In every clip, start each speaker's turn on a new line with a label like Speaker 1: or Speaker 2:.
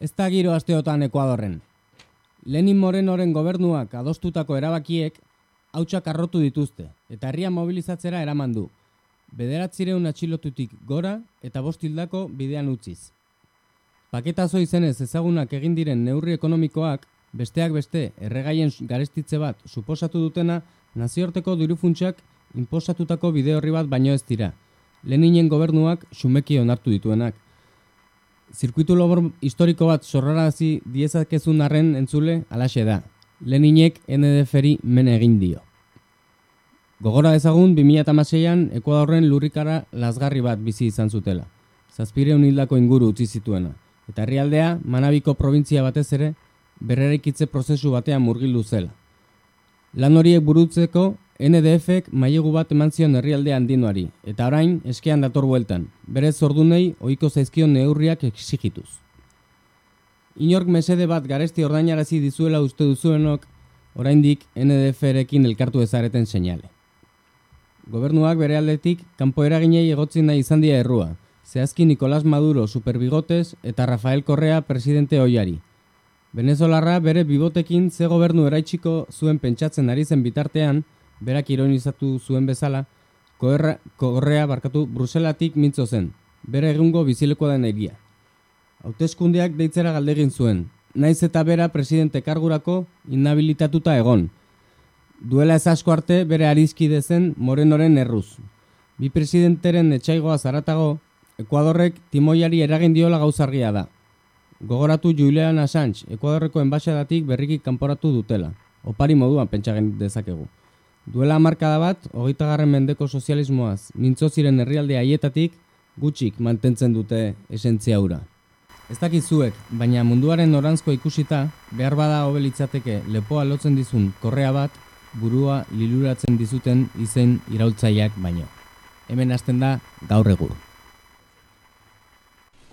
Speaker 1: Ez da giro asteotan Ekuadorren. Lenin Morenoren gobernuak adostutako erabakiek hautsak arrotu dituzte eta herria mobilizatzera eraman du. Bederatzireun atxilotutik gora eta bost hildako bidean utziz. Paketazo izenez ezagunak egin diren neurri ekonomikoak, besteak beste erregaien garestitze bat suposatu dutena nazioarteko dirufuntsak inposatutako bide horri bat baino ez dira. Leninen gobernuak xumeki onartu dituenak. Zirkuitu lobor historiko bat sorrarazi diezakezun arren entzule alaxe da. Leninek NDF-eri men egin dio. Gogora ezagun 2006an Ekuadorren lurrikara lasgarri bat bizi izan zutela. Zazpireun hildako inguru utzi zituena. Eta herrialdea, Manabiko provintzia batez ere, berrerekitze prozesu batean murgildu zela. Lan horiek burutzeko NDF-ek mailegu bat eman zion herrialde handinuari, eta orain eskean dator bueltan, berez ordunei ohiko zaizkion neurriak exigituz. Inork mesede bat garesti ordainarazi dizuela uste duzuenok, oraindik NDF-erekin elkartu ezareten seinale. Gobernuak bere aldetik kanpo eraginei egotzen nahi izan dira errua, zehazki Nicolás Maduro superbigotes eta Rafael Correa presidente oiari. Venezolarra bere bibotekin ze gobernu eraitsiko zuen pentsatzen ari zen bitartean, berak ironizatu zuen bezala, Correa barkatu Bruselatik mintzo zen, bere egungo bizilekoa den egia. Hauteskundeak deitzera galdegin zuen, naiz eta bera presidente kargurako inhabilitatuta egon, duela ez asko arte bere arizkide zen Morenoren erruz. Bi presidenteren etxaigoa zaratago, Ekuadorrek timoiari eragin diola gauzargia da. Gogoratu Julian Assange, Ekuadorreko enbaixadatik berriki kanporatu dutela. Opari moduan pentsagen dezakegu. Duela markada bat, hogeita garren mendeko sozialismoaz, mintzo ziren herrialde haietatik, gutxik mantentzen dute esentzia hura. Ez dakizuek, baina munduaren orantzko ikusita, behar bada hobelitzateke lepoa lotzen dizun korrea bat, burua liluratzen dizuten izen iraultzaileak baino. Hemen hasten da gaur egur.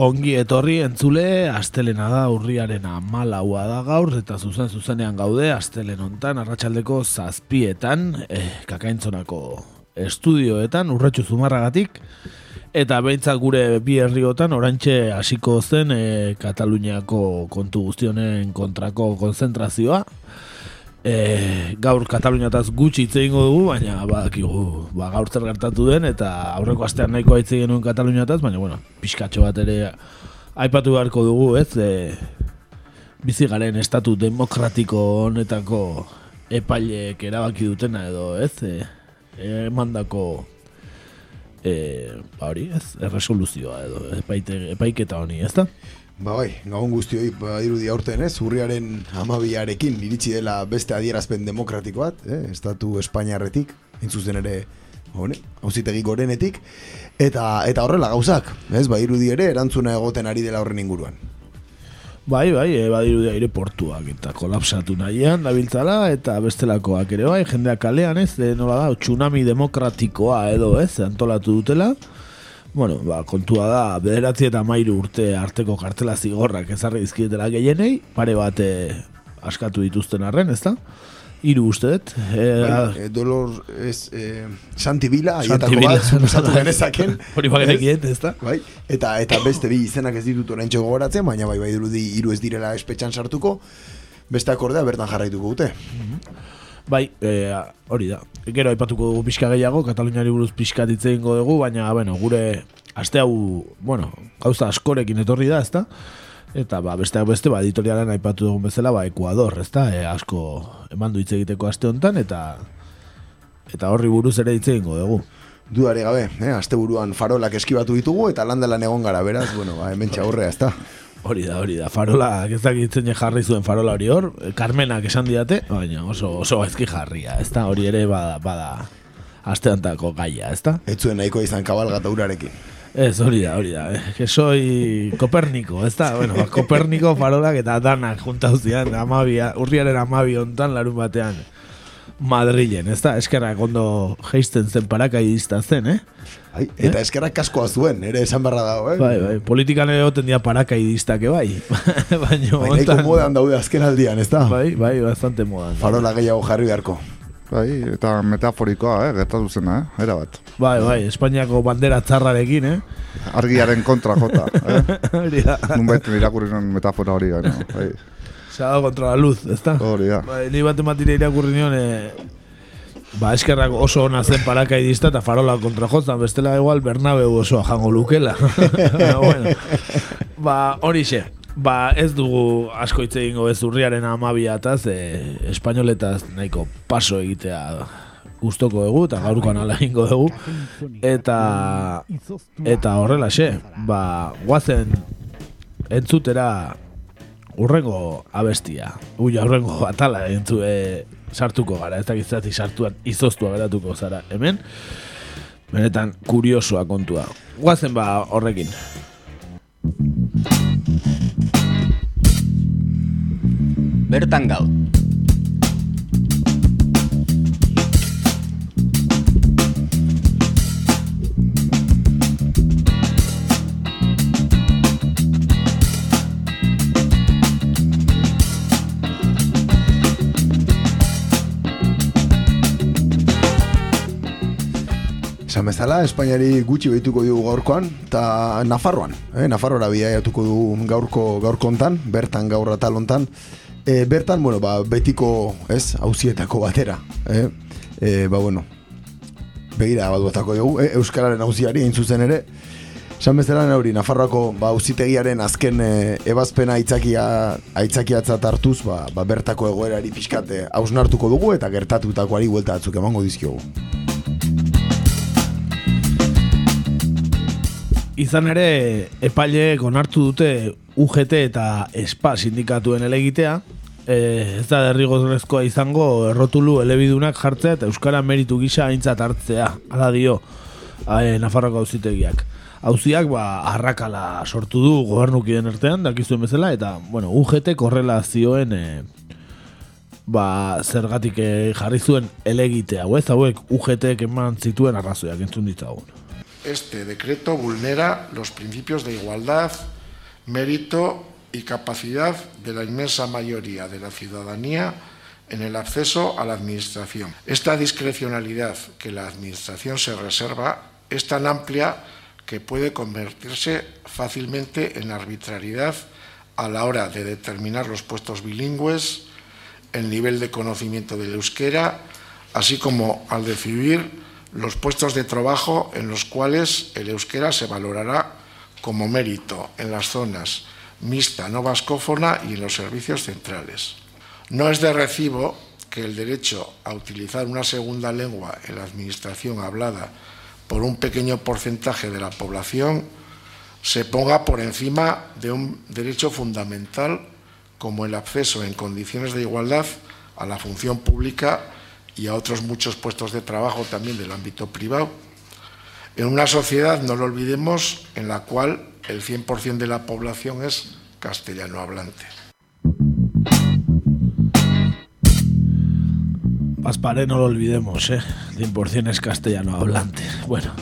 Speaker 2: Ongi etorri entzule, astelena da urriaren amalaua da gaur, eta zuzen zuzenean gaude, astelen ontan, arratsaldeko zazpietan, eh, kakaintzonako estudioetan, urratxu zumarragatik, eta behintzak gure bi herriotan, orantxe hasiko zen eh, Kataluniako kontu guztionen kontrako konzentrazioa, e, gaur Kataluniataz gutxi hitz egingo dugu, baina badakigu ba, gaur zer gertatu den eta aurreko astean nahiko hitz egin nuen Kataluniataz, baina bueno, pixkatxo bat ere aipatu beharko dugu, ez? E, bizi garen estatu demokratiko honetako epaileek erabaki dutena edo, ez? E, emandako e, ba hori, ez? Erresoluzioa edo epaite, epaiketa honi, ez da?
Speaker 3: Ba bai, gabon guztioi badirudi aurten ez, urriaren amabiarekin iritsi dela beste adierazpen demokratiko bat, eh? Estatu Espainiarretik, intzuzen ere, hone, hauzitegi gorenetik, eta eta horrela gauzak, ez, badirudi ere erantzuna egoten ari dela horren inguruan.
Speaker 2: Bai, bai, e, badirudi aireportuak eta kolapsatu nahian dabiltzala eta bestelakoak ere bai, jendeak kalean ez, e, nola da, tsunami demokratikoa edo ez, antolatu dutela, Bueno, ba, kontua da, bederatzi eta mairu urte arteko kartela zigorrak ezarri izkietela gehienei, pare bat eh, askatu dituzten arren, ez da? Iru uste dut.
Speaker 3: E, bai, dolor, ez, e, Santi Bila, aietako bat, suposatu genezaken.
Speaker 2: Hori bagenek ez da?
Speaker 3: Bai, eta, eta beste bi izenak ez ditut orain gogoratzen, baina bai, bai, dirudi iru ez direla espetxan sartuko, beste akordea bertan jarraituko dute. Mm
Speaker 2: Bai, e, hori da. Gero aipatuko dugu pixka gehiago, Kataluniari buruz pixka ditzeingo dugu, baina, bueno, gure aste hau, bueno, gauza askorekin etorri da, ezta? Eta, ba, besteak beste, ba, editorialen aipatu dugun bezala, ba, Ekuador, ezta? E, asko emandu hitz egiteko aste honetan, eta eta horri buruz ere hitz egingo dugu.
Speaker 3: Dudare gabe, eh? aste buruan farolak eskibatu ditugu, eta landalan egon gara, beraz, bueno, ba, hemen txaurrea, ezta?
Speaker 2: Hori da, hori da. Farola, ez dakitzen jarri zuen farola hori hor. Carmenak esan diate, baina oso, oso ezki jarria. Ez da, hori ere bada, bada asteantako gaia, ezta?
Speaker 3: Ez zuen nahiko izan kabalgata urarekin.
Speaker 2: Ez, hori da, hori da. Eh. Que soy Koperniko, ez da? Bueno, ba, Koperniko farolak eta danak juntau zian, amabia, urriaren amabi ontan larun batean Madrilen, ez da? Eskerrak ondo geisten zen parakaidista zen, eh?
Speaker 3: Ai, eta eskerrak kaskoa zuen, ere esan barra dago, eh?
Speaker 2: Bai, bai, politikan ere goten dira parakaidistak, bai. Baina,
Speaker 3: Bai,
Speaker 2: ontan-
Speaker 3: modan daude azken aldian, ez da?
Speaker 2: Bai, bai, bastante modan.
Speaker 3: Farola gehiago jarri beharko.
Speaker 4: Bai, eta metaforikoa, eh, gertatu zena, eh, era bat.
Speaker 2: Bai, bai, Espainiako bandera txarrarekin, eh?
Speaker 4: Argiaren kontra jota, eh?
Speaker 2: Hori da.
Speaker 4: Nunbait irakurri non metafora hori, gano, bai.
Speaker 2: Sábado contra la luz, ezta?
Speaker 4: Hori da.
Speaker 2: Bai, ni bat ematire irakurri nion, eh, ba, eskerrak oso ona zen parakaidista eta farola kontra jotzan, bestela igual Bernabeu osoa jango lukela. Bueno, ba, hori xe. Ba, ez dugu asko hitz egingo ez urriaren amabiataz, e, espainoletaz nahiko paso egitea gustoko dugu, eta gaurkoan ala egingo dugu. Eta, eta horrela xe, ba, guazen entzutera urrengo abestia. Ui, urrengo atala entzu, e, sartuko gara, ez dakit zati sartuan izoztua geratuko zara. Hemen, benetan kuriosoa kontua. Guazen ba horrekin.
Speaker 5: Bertan gaur.
Speaker 3: Esan bezala, Espainiari gutxi behituko dugu gaurkoan, eta Nafarroan, eh? Nafarroara biaiatuko du gaurko gaurko hontan, bertan gaur atal hontan. E, bertan, bueno, ba, betiko, ez, hauzietako batera, eh? E, ba, bueno, begira bat batako dugu, eh? Euskararen hauziari, hain zuzen ere, Esan bezala hori, Nafarroako ba, auzitegiaren azken e, ebazpena aitzakia, aitzakiatzat hartuz, ba, ba, bertako egoerari pixkate hausnartuko dugu eta gertatutakoari buelta batzuk emango dizkiogu.
Speaker 2: Izan ere, epaileek onartu dute UGT eta ESPA sindikatuen elegitea, e, ez da derrigorrezkoa izango errotulu elebidunak jartzea eta Euskara meritu gisa aintzat hartzea, ala dio e, Nafarroko auzitegiak. Auziak ba, arrakala sortu du gobernukiden artean, dakizuen bezala, eta bueno, UGT korrela zioen e, ba, zergatik e, jarri zuen elegitea, hau ez hauek UGT eman zituen arrazoiak entzun ditzagun.
Speaker 6: Este decreto vulnera los principios de igualdad, mérito y capacidad de la inmensa mayoría de la ciudadanía en el acceso a la Administración. Esta discrecionalidad que la Administración se reserva es tan amplia que puede convertirse fácilmente en arbitrariedad a la hora de determinar los puestos bilingües, el nivel de conocimiento del euskera, así como al decidir los puestos de trabajo en los cuales el euskera se valorará como mérito en las zonas mixta no vascófona y en los servicios centrales. No es de recibo que el derecho a utilizar una segunda lengua en la administración hablada por un pequeño porcentaje de la población se ponga por encima de un derecho fundamental como el acceso en condiciones de igualdad a la función pública y a otros muchos puestos de trabajo también del ámbito privado. En una sociedad, no lo olvidemos, en la cual el 100% de la población es castellano hablante.
Speaker 2: Paspare no lo olvidemos, ¿eh? 100% es castellano hablante. Bueno,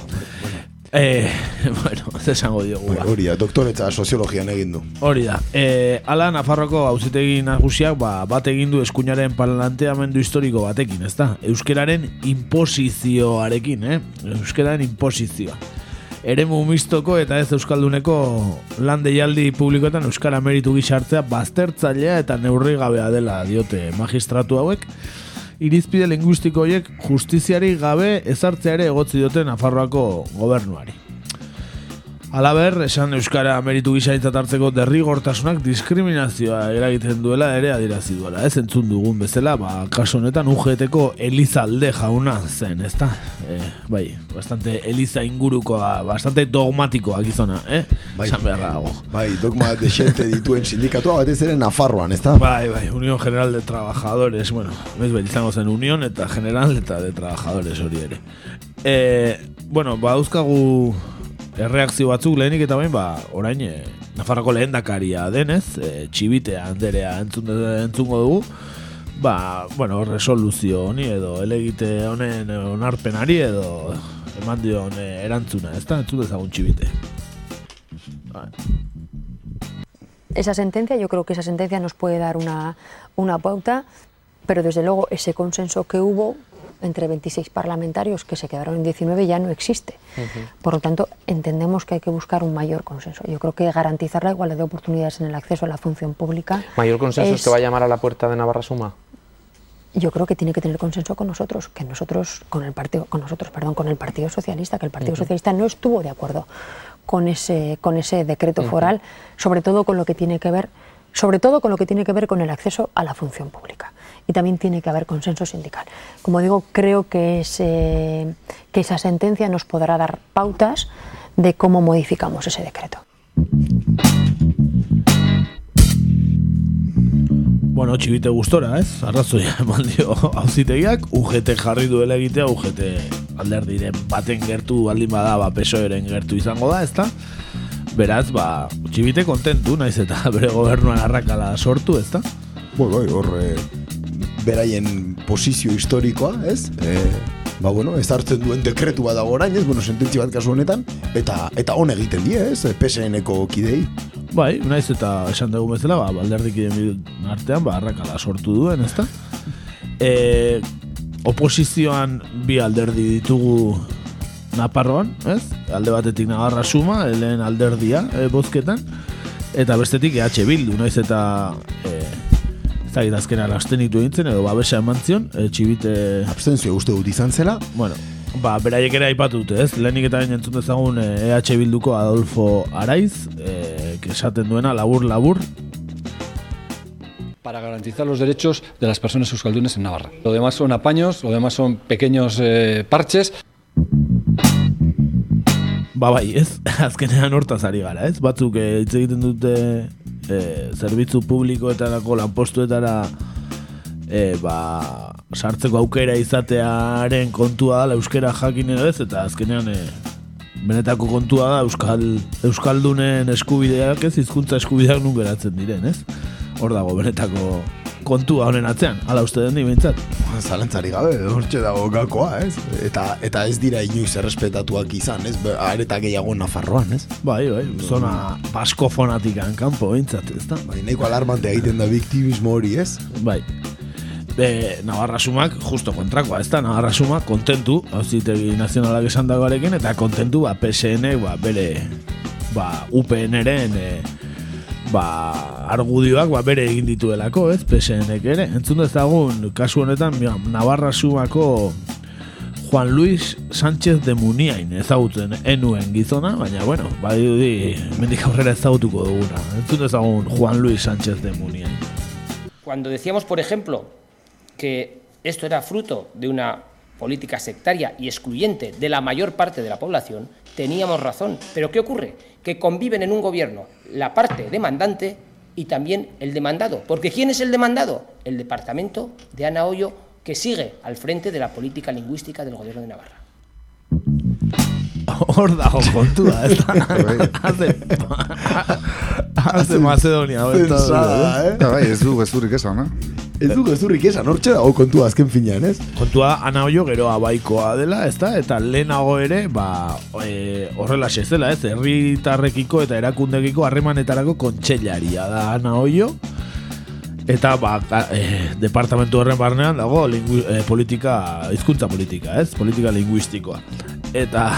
Speaker 2: eh, bueno, ez esango diogu. ba.
Speaker 3: Hori da, doktoretza soziologian egin du.
Speaker 2: Hori da. E, ala, Nafarroko auzitegi nagusiak ba, bat egin du eskuinaren planteamendu historiko batekin, ezta? Euskeraren imposizioarekin, eh? Euskeraren imposizioa. Eremu mistoko eta ez euskalduneko lan deialdi publikoetan euskara meritu gizartzea baztertzailea eta neurrigabea dela diote magistratu hauek. Irizpide linguistiko horiek justiziari gabe ezartzea ere egotzi diote Nafarroako gobernuari. Alaber, esan Euskara meritu gisa hartzeko derrigortasunak diskriminazioa eragiten duela ere adirazi duela. Ez entzun dugun bezala, ba, kaso honetan UGTko Elizalde jauna zen, ezta? E, bai, bastante Eliza ingurukoa, bastante dogmatikoa gizona, eh?
Speaker 3: Bai.
Speaker 2: Esan beharra.
Speaker 3: Bai, dogma de xente dituen sindikatua batez ere Nafarroan, ezta?
Speaker 2: Bai, bai, Unión General de Trabajadores, bueno, ez bai, izango zen Unión eta General eta de Trabajadores hori ere. E, bueno, ba, dauzkagu erreakzio batzuk lehenik eta bain, ba, orain, e, Nafarroko lehendakaria denez, e, txibite handerea entzun, entzungo dugu, ba, bueno, resoluzio honi edo elegite honen onarpenari edo eman dion e, erantzuna, ez da, entzun dezagun txibite. Bai.
Speaker 7: Esa sentencia, yo creo que esa sentencia nos puede dar una, una pauta, pero desde luego ese consenso que hubo entre 26 parlamentarios que se quedaron en 19 ya no existe. Por lo tanto, entendemos que hay que buscar un mayor consenso. Yo creo que garantizar la igualdad de oportunidades en el acceso a la función pública.
Speaker 8: ¿Mayor consenso es, que va a llamar a la puerta de Navarra Suma?
Speaker 7: Yo creo que tiene que tener consenso con nosotros, que nosotros, con el partido, con nosotros, perdón, con el Partido Socialista, que el Partido Socialista no estuvo de acuerdo con ese, con ese decreto foral, sobre todo con lo que tiene que ver sobre todo con lo que tiene que ver con el acceso a la función pública. Y también tiene que haber consenso sindical. Como digo, creo que, ese, que esa sentencia nos podrá dar pautas de cómo modificamos ese decreto.
Speaker 2: Bueno, txibite gustora, ez? Arrazoia eman dio hauzitegiak, UGT jarri duela egitea, UGT alderdiren baten gertu baldin bada, ba, pesoeren gertu izango da, ezta? Beraz, ba, txibite kontentu, naiz eta bere gobernuan arrakala sortu, ezta?
Speaker 3: Bai, bai, hor, e, beraien posizio historikoa, ez? E, ba, bueno, ez hartzen duen dekretu bat dago orain, ez? Bueno, sententzi bat kasu honetan, eta eta hon egiten die, ez? PSN-eko kidei.
Speaker 2: Bai, naiz eta esan dugu bezala, ba, balderdik artean, ba, arrakala sortu duen, ezta? E, oposizioan bi alderdi ditugu Naparroan, ez? Alde batetik Navarra Suma, lehen alderdia e, bozketan, eta bestetik EH Bildu, naiz eta e, ez da azkena abstenitu egintzen, edo babesa eman zion, e, txibite...
Speaker 3: Abstentzio uste dut izan zela?
Speaker 2: Bueno, ba, beraiek ere aipatu dute, ez? Lehenik eta bain entzun dezagun EH Bilduko Adolfo Araiz, e, esaten duena labur-labur,
Speaker 9: para garantizar los derechos de las personas euskaldunes en Navarra. Lo demás son apaños, lo demás son pequeños eh, parches.
Speaker 2: Ba bai, ez, azkenean hortaz ari gara, ez? Batzuk eh, hitz egiten dute eh, zerbitzu publikoetarako lanpostuetara eh, ba, sartzeko aukera izatearen kontua da, euskera jakin edo ez, eta azkenean eh, benetako kontua da euskal, euskaldunen eskubideak ez, hizkuntza eskubideak nun geratzen diren, ez? Hor dago benetako kontua honen atzean, ala uste den bintzat.
Speaker 3: Zalantzari gabe, hortxe dago gakoa, ez? Eta, eta ez dira inoiz errespetatuak izan, ez? Areta gehiago Nafarroan, ez?
Speaker 2: Bai, bai, zona basko fonatikan kanpo bintzat, ez da?
Speaker 3: Bai, nahiko alarmante egiten da biktimismo hori, ez?
Speaker 2: Bai. Be, Navarra Sumak, justo kontrakoa, ez da, Navarra Sumak kontentu, hauzitegi nazionalak esan dagoarekin, eta kontentu, ba, PSN, ba, bere, ba, UPN-eren, e, ba, argudioak ba, bere egin dituelako, ez, PSN-ek ere. Entzun dezagun, kasu honetan, ja, Navarra Sumako Juan Luis Sánchez de Muniain ezagutzen enuen gizona, baina, bueno, bai di, mendik aurrera ezagutuko duguna. Entzun dezagun Juan Luis Sánchez de Muniain.
Speaker 10: Cuando decíamos, por ejemplo, que esto era fruto de una política sectaria y excluyente de la mayor parte de la población, teníamos razón. Pero ¿qué ocurre? Que conviven en un gobierno la parte demandante y también el demandado. Porque ¿quién es el demandado? El departamento de Ana Hoyo, que sigue al frente de la política lingüística del gobierno de Navarra.
Speaker 2: Hor dago kontua, ez da? Haze, haze Macedonia.
Speaker 3: Zensada, eh?
Speaker 4: bai, ez du gezurrik esan, eh?
Speaker 3: Ez du gezurrik esan, hortxe dago kontua azken finean, ez?
Speaker 2: Kontua ana hoio gero abaikoa dela, ez da? Eta lehenago ere, ba, e, horrela zela, ez? Herritarrekiko eta erakundekiko harremanetarako kontseilaria da ana hoio. Eta ba, e, departamentu horren barnean dago lingu, e, politika, hizkuntza politika, ez? Politika linguistikoa. Eta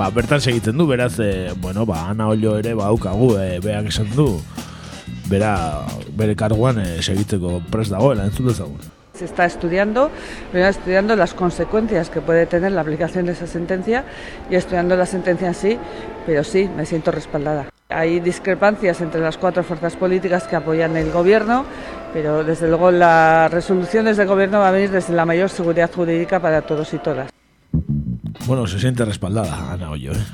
Speaker 2: ba, bertan segitzen bueno, ana.
Speaker 11: Se está estudiando, primero estudiando las consecuencias que puede tener la aplicación de esa sentencia y estudiando la sentencia en sí, pero sí, me siento respaldada. Hay discrepancias entre las cuatro fuerzas políticas que apoyan el gobierno, pero desde luego las resoluciones del gobierno va a venir desde la mayor seguridad jurídica para todos y todas.
Speaker 2: Bueno, se siente respaldada, Ana Ollo, eh?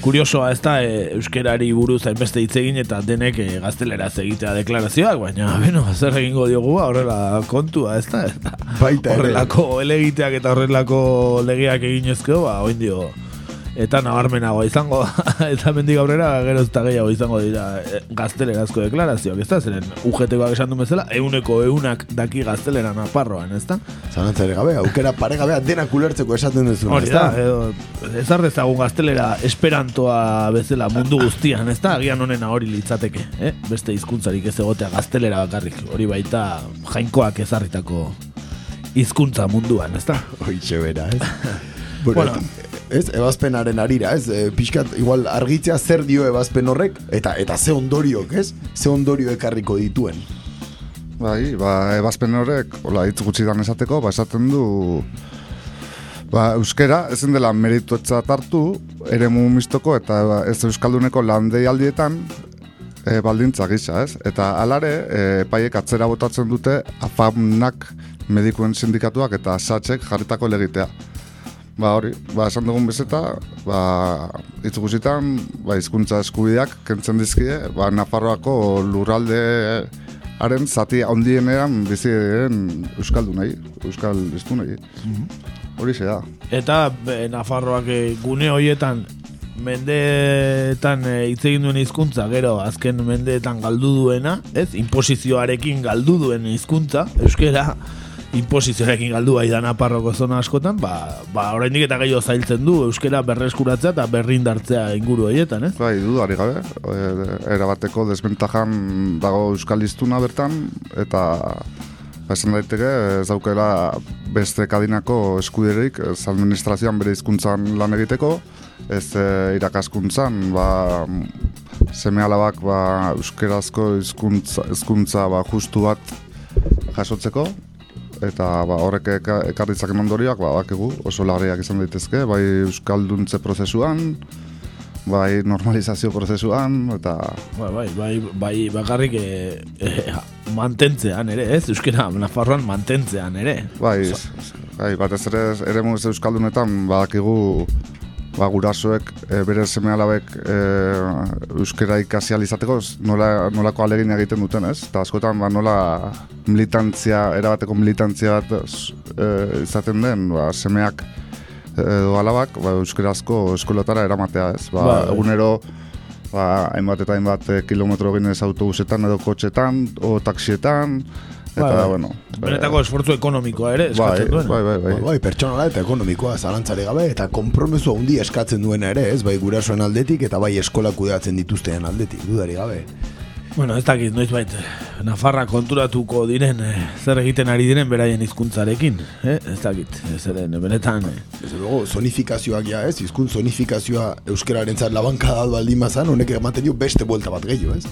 Speaker 2: Kuriosoa ez da, e, euskerari buruz hainbeste hitz egin eta denek e, gaztelera egitea deklarazioak, baina, beno, zer egingo diogu, horrela kontua, ez da,
Speaker 3: Baita ere.
Speaker 2: horrelako elegiteak eta horrelako legeak egin ezkeo, ba, oin dio, eta nabarmenago izango da, eta mendik aurrera gero ez da gehiago izango dira e, gaztelerazko deklarazioak, ez da, zeren UGTkoak esan du bezala, euneko eunak daki gaztelera naparroan, ez da?
Speaker 3: Zalantzare gabe, aukera paregabea denak ulertzeko esaten duzuna,
Speaker 2: Hori da,
Speaker 3: da?
Speaker 2: edo, ez ardezagun gaztelera esperantoa bezala mundu guztian, ez da, agian honena hori litzateke, eh? beste hizkuntzarik ez egotea gaztelera bakarrik, hori baita jainkoak ezarritako hizkuntza munduan, ez da?
Speaker 3: Hoitxe bera, ez? bueno, ez, ebazpenaren arira, ez? E, pixkat, igual, argitzea zer dio ebazpen horrek, eta eta ze ondoriok, ez? Ze ondorio ekarriko dituen.
Speaker 4: Bai, ba, ebazpen horrek, hola, hitz gutxidan esateko, ba, esaten du, ba, euskera, ezin dela merituetzat hartu, eremu mistoko eta ba, ez euskalduneko landeialdietan, e, baldintza gisa, ez? Eta alare, e, epaiek atzera botatzen dute afamnak medikuen sindikatuak eta satsek jarritako legitea. Ba hori, ba esan dugun bezeta, ba hitz guztietan, ba hizkuntza eskubideak kentzen dizkie, ba Nafarroako lurralde haren zati handienean bizi diren euskaldunei, euskal hiztunei. Hori da.
Speaker 2: Eta be, Nafarroak e, gune horietan mendeetan e, hitz egin duen hizkuntza, gero azken mendeetan galdu duena, ez? Inposizioarekin galdu duen hizkuntza, euskera inposizioarekin galdu bai da Naparroko zona askotan, ba, ba oraindik eta gehiago zailtzen du euskera berreskuratzea eta berrindartzea inguru horietan, ez?
Speaker 4: Bai, dudari gabe, e, erabateko desbentajan dago euskal hiztuna bertan, eta esan daiteke ez daukela beste kadinako eskuderik ez administrazioan bere hizkuntzan lan egiteko, ez e, irakaskuntzan, ba, seme alabak ba, euskerazko hizkuntza, hizkuntza ba, justu bat jasotzeko, eta ba, horrek eka, ekarritzaken ondorioak ba, bakigu oso larriak izan daitezke, bai euskalduntze prozesuan, bai normalizazio prozesuan, eta...
Speaker 2: Bai, bai, bai, bai bakarrik e, e, mantentzean ere, ez? Euskera, Nafarroan mantentzean ere.
Speaker 4: Bai, bai batez ere ere euskaldunetan badakigu ba, gurasoek e, bere seme alabek e, euskera ikasi izateko nola, nolako alegin egiten duten, ez? Eta askotan ba, nola militantzia, erabateko militantzia bat e, izaten den, ba, semeak edo alabak, ba, euskerazko eskolatara eramatea, ez? Ba,
Speaker 2: Ba,
Speaker 4: egunero ba, hainbat eta hainbat kilometro ginez autobusetan edo kotxetan, o taksietan, eta,
Speaker 2: Bai, bai.
Speaker 4: bueno...
Speaker 2: Benetako esfortzu ekonomikoa ere eskatzen duen.
Speaker 4: Bai, bai, bai.
Speaker 3: Ba, bai, pertsonala eta ekonomikoa zalantzare gabe, eta konpromesu handi eskatzen duena ere, ez? Bai gurasoen aldetik eta bai eskola kudeatzen dituzten aldetik, dudari gabe.
Speaker 2: Bueno, ez dakit, noiz bait, Nafarra konturatuko diren, eh, zer egiten ari diren beraien hizkuntzarekin, eh? ez dakit, zeren, benetan, eh,
Speaker 3: Desde luego, zonifikazioak ja, ez? Izkun zonifikazioa euskararen zat labanka da baldin mazan, honek ematen dio beste buelta bat gehiago, ez?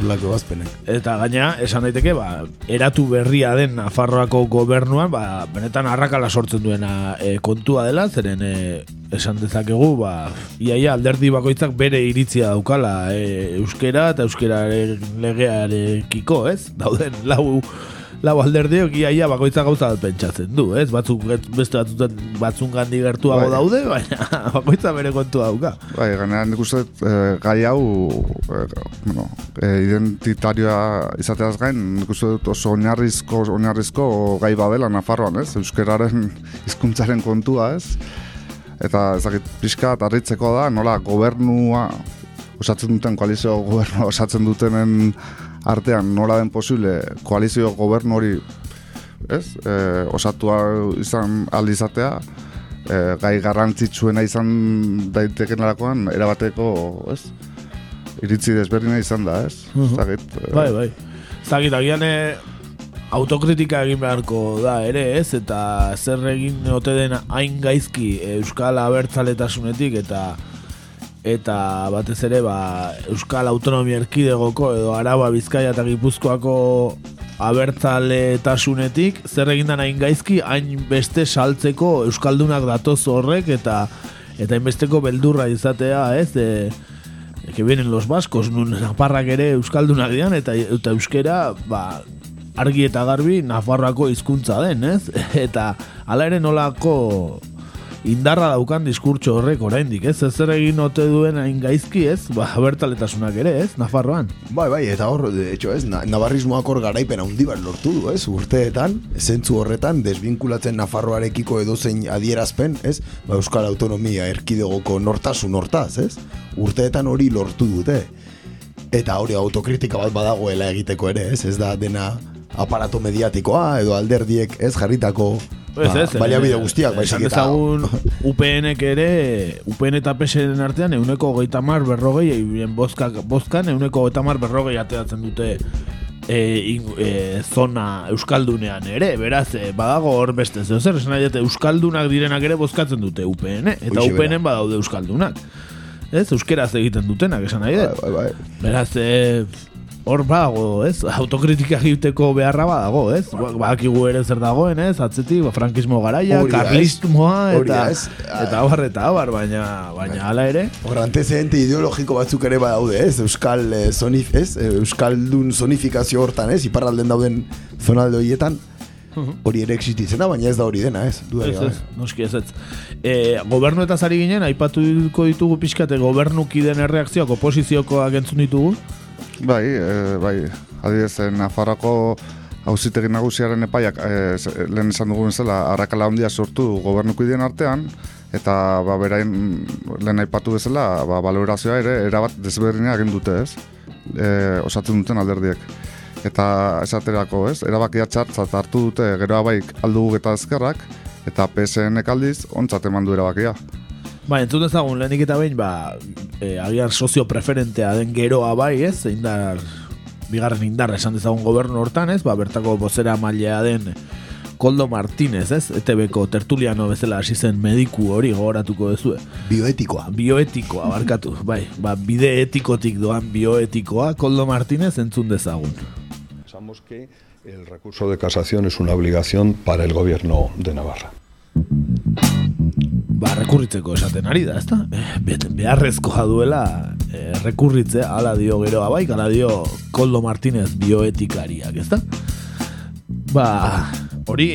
Speaker 3: Horlako bazpenek.
Speaker 2: Eta gaina, esan daiteke, ba, eratu berria den Nafarroako gobernuan, ba, benetan arrakala sortzen duena e, kontua dela, zeren e, esan dezakegu, ba, iaia alderdi bakoitzak bere iritzia daukala e, euskera eta euskeraren legearekiko, ez? Dauden lau lau alderdiok iaia bakoitza gauza bat pentsatzen du, ez? Batzuk beste batzutan batzun gandi gertuago
Speaker 4: Bai.
Speaker 2: daude, baina bakoitza bere kontua dauka.
Speaker 4: Bai, gainera nik uste eh, gai hau eh, bueno, eh, identitarioa izateaz gain, nik uste dut oso oinarrizko, oinarrizko gai badela Nafarroan, ez? Euskeraren hizkuntzaren kontua, ez? Eta ezakit pixka harritzeko da, nola gobernua osatzen duten koalizio gobernua osatzen dutenen artean nola den posible koalizio gobernu hori ez? E, osatua izan aldizatea e, gai garrantzitsuena izan daiteken alakoan erabateko ez? iritzi desberdina izan da, ez?
Speaker 2: Mhm.
Speaker 4: Ez dakit, e,
Speaker 2: Bai, bai. Zagit, agian eh, autokritika egin beharko da ere, ez? Eta zer egin ote den hain gaizki Euskal Abertzaletasunetik eta eta batez ere ba, Euskal Autonomia Erkidegoko edo Araba Bizkaia eta Gipuzkoako abertzaletasunetik, zer egindan hain gaizki, hain beste saltzeko Euskaldunak datoz horrek, eta eta hainbesteko beldurra izatea, ez, e, que vienen los vascos, nun naparrak ere Euskaldunak dian, eta, eta euskera, ba, argi eta garbi Nafarroako hizkuntza den, ez? Eta hala ere nolako indarra daukan diskurtso horrek oraindik, ez? Ez zer egin ote duen hain gaizki, ez? Ba, bertaletasunak ere, ez? Nafarroan.
Speaker 3: Bai, bai, eta hor, de hecho, ez? Na, navarrismoak hor garaipen handi bat lortu du, ez? Urteetan, zentzu horretan, desbinkulatzen Nafarroarekiko edozein adierazpen, ez? Ba, Euskal Autonomia erkidegoko nortasun hortaz, ez? Urteetan hori lortu dute. Eta hori autokritika bat badagoela egiteko ere, ez? Ez da dena aparato mediatikoa edo alderdiek ez jarritako
Speaker 2: Ez, ez,
Speaker 3: ba, baliabide guztiak,
Speaker 2: eh,
Speaker 3: baizik eta...
Speaker 2: dezagun UPNek ere, UPN eta PSN artean euneko goita mar berrogei, egin bozkak, bozkan euneko goita mar berrogei ateratzen dute e, in, e, zona Euskaldunean ere, beraz, e, badago hor beste zeo zer, esan nahi dute, Euskaldunak direnak ere bozkatzen dute UPN, eta
Speaker 3: bera.
Speaker 2: UPN badaude Euskaldunak. Ez, euskeraz egiten dutenak, esan nahi dut.
Speaker 3: Bai, bai, bai.
Speaker 2: Beraz, e, hor badago, ez? Autokritika egiteko beharra badago, ez? Ba- Badakigu ere zer dagoen, ez? Atzetik, ba, frankismo garaia, karlismoa,
Speaker 3: Hori
Speaker 2: eta, eta abar, eta abar, baina, baina hala ere.
Speaker 3: Hor antecedente ideologiko batzuk ere badaude, ez? Euskal eh, zonif, ez? Eh, Euskaldun zonifikazio hortan, ez? Iparralden dauden zonalde horietan, hori ere existitzen da, baina ez da hori dena, ez? Dudarik
Speaker 2: Ez, ez, noski ez ez. E, gobernu eta zari ginen, aipatuko ditugu pixkate gobernuki den erreakzioak, oposiziokoak entzun ditugu.
Speaker 4: Bai, e, bai, adibidez, eh, Nafarroko hauzitegi nagusiaren epaiak, e, lehen esan dugun zela, arrakala handia sortu gobernuko ideen artean, eta ba, berain lehen aipatu bezala, ba, valorazioa ere, erabat desberdina egin dute, ez? E, osatzen duten alderdiek. Eta esaterako, ez? Erabakia txartzat hartu dute geroa baik aldugu eta ezkerrak, eta PSN aldiz ontzat eman du erabakia.
Speaker 2: Ba, entzun dezagun, lehenik eta behin, ba, e, agian sozio preferentea den geroa bai, ez? Indar, bigarren indar esan dezagun gobernu hortan, ez? Ba, bertako bozera mailea den Koldo Martínez, ez? ETB-ko tertuliano bezala hasi zen mediku hori gogoratuko dezue.
Speaker 3: Bioetikoa.
Speaker 2: Bioetikoa, barkatu, bai. Ba, bide etikotik doan bioetikoa, Koldo Martínez entzun dezagun.
Speaker 12: Pensamos que el recurso de casación es una obligación para el gobierno de Navarra.
Speaker 2: Ba, rekurritzeko esaten ari da, ezta? Eh, Beharrezkoa duela eh, rekurritzea, ala dio geroa baik, ala dio Koldo Martínez bioetikariak, ezta? Ba, hori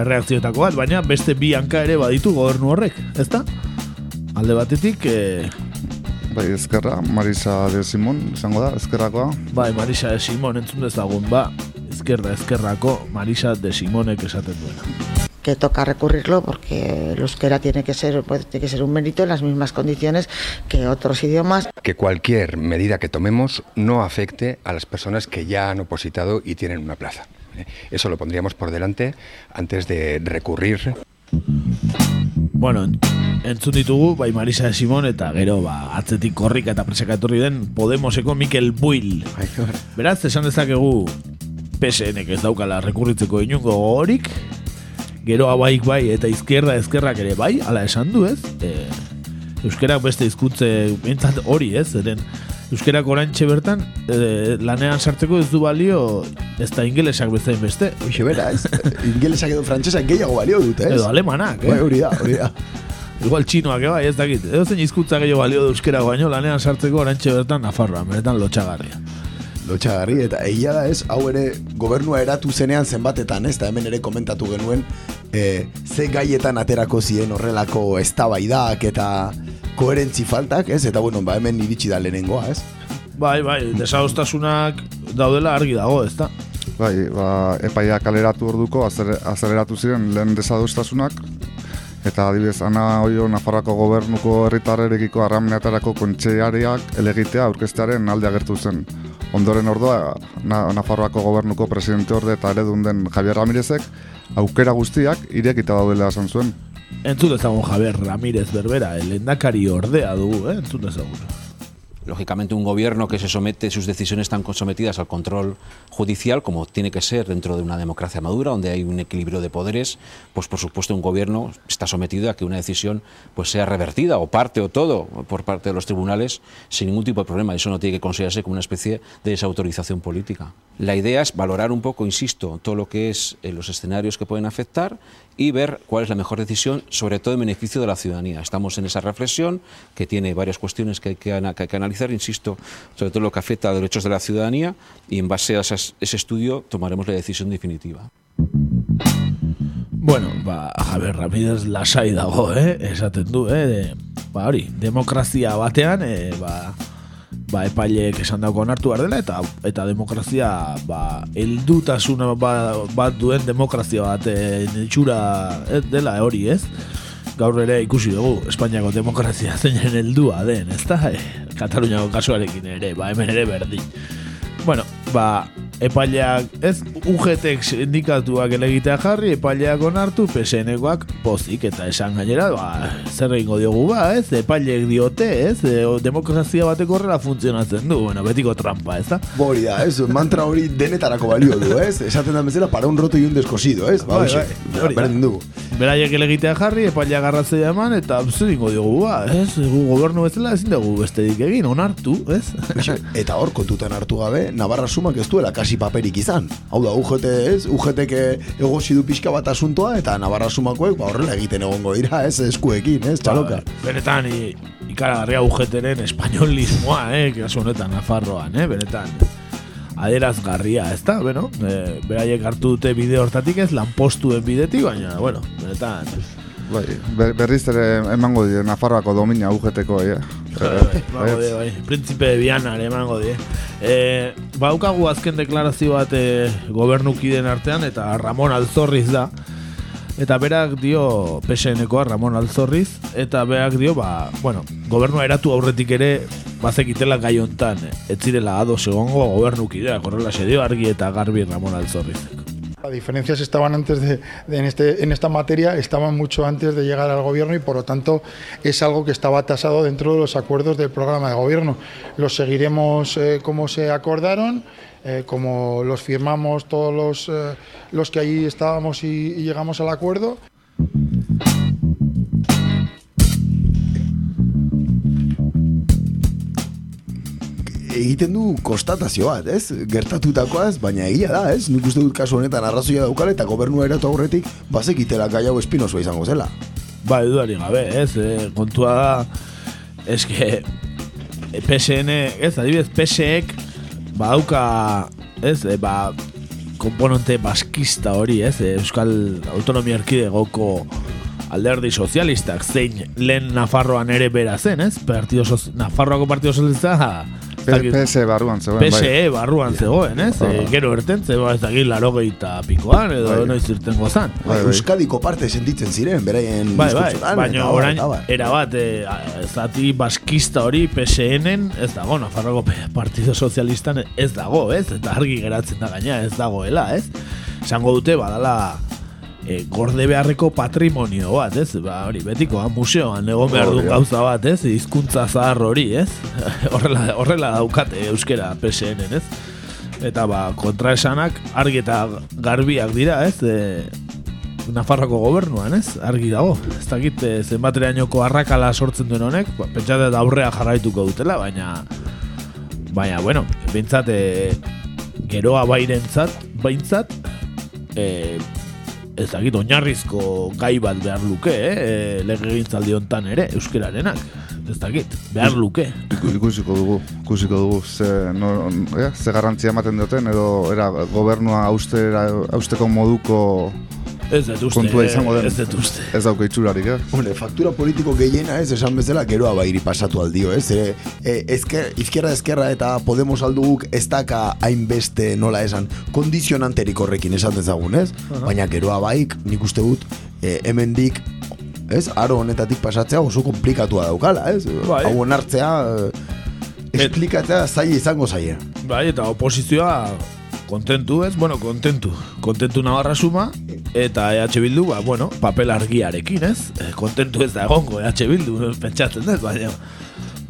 Speaker 2: erreakzioetako bat, baina beste bi hanka ere baditu gobernu horrek, ezta? Alde batetik, eh,
Speaker 4: Bai, ezkerra, Marisa de Simon, izango da, ezkerrakoa.
Speaker 2: bai, Marisa de Simon entzun dezagun, ba, ezkerra ezkerrako Marisa de Simonek esaten duena.
Speaker 13: Que toca recurrirlo porque el euskera tiene que ser puede- tiene que ser un mérito en las mismas condiciones que otros idiomas.
Speaker 14: que cualquier medida que tomemos no afecte a las personas que ya han opositado y tienen una plaza. ¿eh? Eso lo pondríamos por delante antes de recurrir.
Speaker 2: Bueno, en- entzun ditugu, bai Marisa de Simon eta gero ba, atzetik korrika eta presaka etorri den Podemoseko Mikel Buil. Beraz, esan dezakegu PSNek ez daukala rekurritzeko inungo gogorik, gero abaik bai eta izquierda ezkerrak ere bai, ala esan du ez, e, Euskerak beste hizkuntze behintzat hori ez, zeren Euskerak orantxe bertan e, lanean sartzeko ez du balio ez da ingelesak bezain beste.
Speaker 3: Hoxe bera, ez? Ingelesak edo frantsesak gehiago balio dute, ez?
Speaker 2: Edo alemanak, eh?
Speaker 3: Bai, hori da, hori da.
Speaker 2: Igual txinoak, eh, bai, ez dakit. Edo zen hizkuntza gehiago balio euskera baino, lanean sartzeko orantxe bertan Nafarroan, beretan lotxagarria.
Speaker 3: Lotxagarri, eta egia da ez, hau ere gobernua eratu zenean zenbatetan, ez, eta hemen ere komentatu genuen, e, ze gaietan aterako ziren horrelako eztabaidak eta koherentzi faltak, ez, eta bueno, ba, hemen iritsi da lehenengoa, ez?
Speaker 2: Bai, bai, desadostasunak daudela argi dago, ez da?
Speaker 4: Bai, ba, epaia kaleratu orduko azeleratu ziren lehen desadostasunak eta adibidez ana oio Nafarrako gobernuko herritarrerekiko arramenetarako kontseariak elegitea aurkestearen alde agertu zen. Ondoren ordua, na, Nafarroako gobernuko presidente orde eta eredun den Javier Ramirezek aukera guztiak irekita daudela esan zuen.
Speaker 2: Entzun dezagun Javier Ramírez Berbera, el endakari ordea dugu, eh? entzun dezagun.
Speaker 15: Lógicamente un gobierno que se somete, sus decisiones están sometidas al control judicial, como tiene que ser dentro de una democracia madura, donde hay un equilibrio de poderes, pues por supuesto un gobierno está sometido a que una decisión pues sea revertida, o parte o todo, por parte de los tribunales, sin ningún tipo de problema. Eso no tiene que considerarse como una especie de desautorización política. La idea es valorar un poco, insisto, todo lo que es eh, los escenarios que pueden afectar y ver cuál es la mejor decisión, sobre todo en beneficio de la ciudadanía. Estamos en esa reflexión que tiene varias cuestiones que hay que, analizar, insisto, sobre todo lo que afecta a derechos de la ciudadanía y en base a ese estudio tomaremos la decisión definitiva.
Speaker 2: Bueno, ba, Javier Ramírez lasai dago, eh? Esaten du, eh? De, ba, hori, demokrazia batean, eh, ba, epaileek esan dago onartu behar dela, eta, eta demokrazia, ba, eldutasuna ba, bat duen demokrazia bat eh, itxura eh, dela hori, ez? Gaur ere ikusi dugu, Espainiako demokrazia zeinen heldua den, ez da? Eh, Kataluniako kasuarekin ere, ba, hemen ere berdin. Bueno, ba, epaileak, ez, UGTek sindikatuak elegitea jarri, epaileak onartu, PSN-koak pozik eta esan gainera, ba, zer egingo diogu ba, ez, epaileek diote, ez, e, demokrazia bateko horrela funtzionatzen du, bueno, betiko trampa, ez da?
Speaker 3: Hori da, ez, mantra hori denetarako balio du, ez? Esaten da bezala, para un roto y un descosido, ez? Ba, hoxe, berdin dugu.
Speaker 2: Beraiek elegitea jarri, epaileak garratzea eman, eta zer egingo diogu ba, ez, gu gobernu bezala ezin dugu besterik egin, onartu, ez?
Speaker 3: Eta hor kontutan hartu gabe, Navarra sumak ez duela kasi paperik izan. Hau da, UGT ez, UGTek egosi du pixka bat asuntoa, eta Navarra sumakoek ba, horrela egiten egongo dira, ez, eskuekin, ez, txaloka.
Speaker 2: Benetan, i, ikaragarria ugeteren espainolismoa, eh, kasu honetan, Nafarroan, eh, benetan. Aderazgarria, ez da, bueno, e, beraiek hartu dute bide hortatik ez, lanpostuen bidetik, baina, bueno, benetan.
Speaker 4: Bai, ber- berriz ere emango die Nafarroako domina UGT-ko, ja.
Speaker 2: Emango die, bai, Príncipe de Viana ere emango die. E, baukagu azken deklarazio bat e, gobernukiden artean, eta Ramon Alzorriz da. Eta berak dio PSN-koa Ramon Alzorriz, eta berak dio, ba, bueno, gobernua eratu aurretik ere, bazekitela gai hontan, ez zirela ados egongo gobernukideak, horrela se dio argi eta garbi Ramon Alzorriz.
Speaker 16: Las diferencias estaban antes de, en, este, en esta materia, estaban mucho antes de llegar al gobierno y por lo tanto es algo que estaba tasado dentro de los acuerdos del programa de gobierno. Los seguiremos eh, como se acordaron, eh, como los firmamos todos los, eh, los que allí estábamos y llegamos al acuerdo.
Speaker 3: Egiten du konstatazio bat, ez? Gertatutakoaz, baina egia da, ez? Nik uste dut kasu honetan arrazoia daukala eta gobernua eratu aurretik bazekitela gai hau espinosoa izango zela.
Speaker 2: Ba, edudari gabe, ez, e, kontua da, eske, PSN, ez, adibidez, PSEek, ba, dauka, ez, e, ba, komponente baskista hori, ez, e, Euskal Autonomia Erkidegoko alderdi sozialistak, zein lehen Nafarroan ere bera zen, ez, Partido Soz- Nafarroako Partido Sozialista,
Speaker 4: PSE barruan zegoen, bai.
Speaker 2: PSE barruan zegoen, ez? E, gero erten, zego ez dakit larogeita pikoan, edo
Speaker 3: Bai.
Speaker 2: noiz irtengo zan.
Speaker 3: Euskadiko parte sentitzen ziren, beraien
Speaker 2: Bai, bai, baina orain erabat e, zati baskista hori PSN-en ez dago, Nafarroko Partido Sozialistan ez dago, ez? Eta argi geratzen da gaina ez dagoela, ez? Esango dute badala e, gorde beharreko patrimonio bat, ez? Ba, hori, betikoa, museoan egon behar
Speaker 4: da.
Speaker 2: gauza bat, ez? Hizkuntza zahar hori, ez? horrela, horrela daukate euskera PSN-en, ez? Eta ba, kontraesanak argi eta garbiak dira, ez? E, Nafarroko gobernuan, ez? Argi dago. Ez dakit eh, zenbaterainoko arrakala sortzen duen honek, ba, pentsate da aurrea jarraituko dutela, baina baina bueno, behintzat e, geroa bairentzat, behintzat e, ez dakit oinarrizko gai bat behar luke, eh? E, legegintzaldi hontan ere, euskerarenak. Ez dakit, behar luke.
Speaker 4: Iku- Ikusiko dugu, ikusiko dugu ze, no, ja, ze garrantzia ematen duten edo era gobernua austera, austeko moduko
Speaker 2: Ez dut uste,
Speaker 4: kontua izango den.
Speaker 2: ez dut uste.
Speaker 4: Ez dauka itxurarik, eh?
Speaker 3: Hombre, faktura politiko gehiena ez, esan bezala, geroa bairi pasatu aldio, ez? Ere, e, ezker, izquierda ezkerra eta Podemos alduguk ez daka hainbeste nola esan, kondizionanterik horrekin esan dezagun, ez?
Speaker 2: Aha.
Speaker 3: Baina geroa baik, nik uste dut, e, hemendik ez, aro honetatik pasatzea oso komplikatua daukala, ez?
Speaker 2: Bai.
Speaker 3: Hau onartzea, e, esplikatzea zaila izango zaila.
Speaker 2: Bai, eta oposizioa kontentu ez, bueno, kontentu. Kontentu Navarra suma, eta EH Bildu, ba, bueno, papel argiarekin, ez? Eh, Kontentu ez da egongo EH Bildu, pentsatzen ez, baina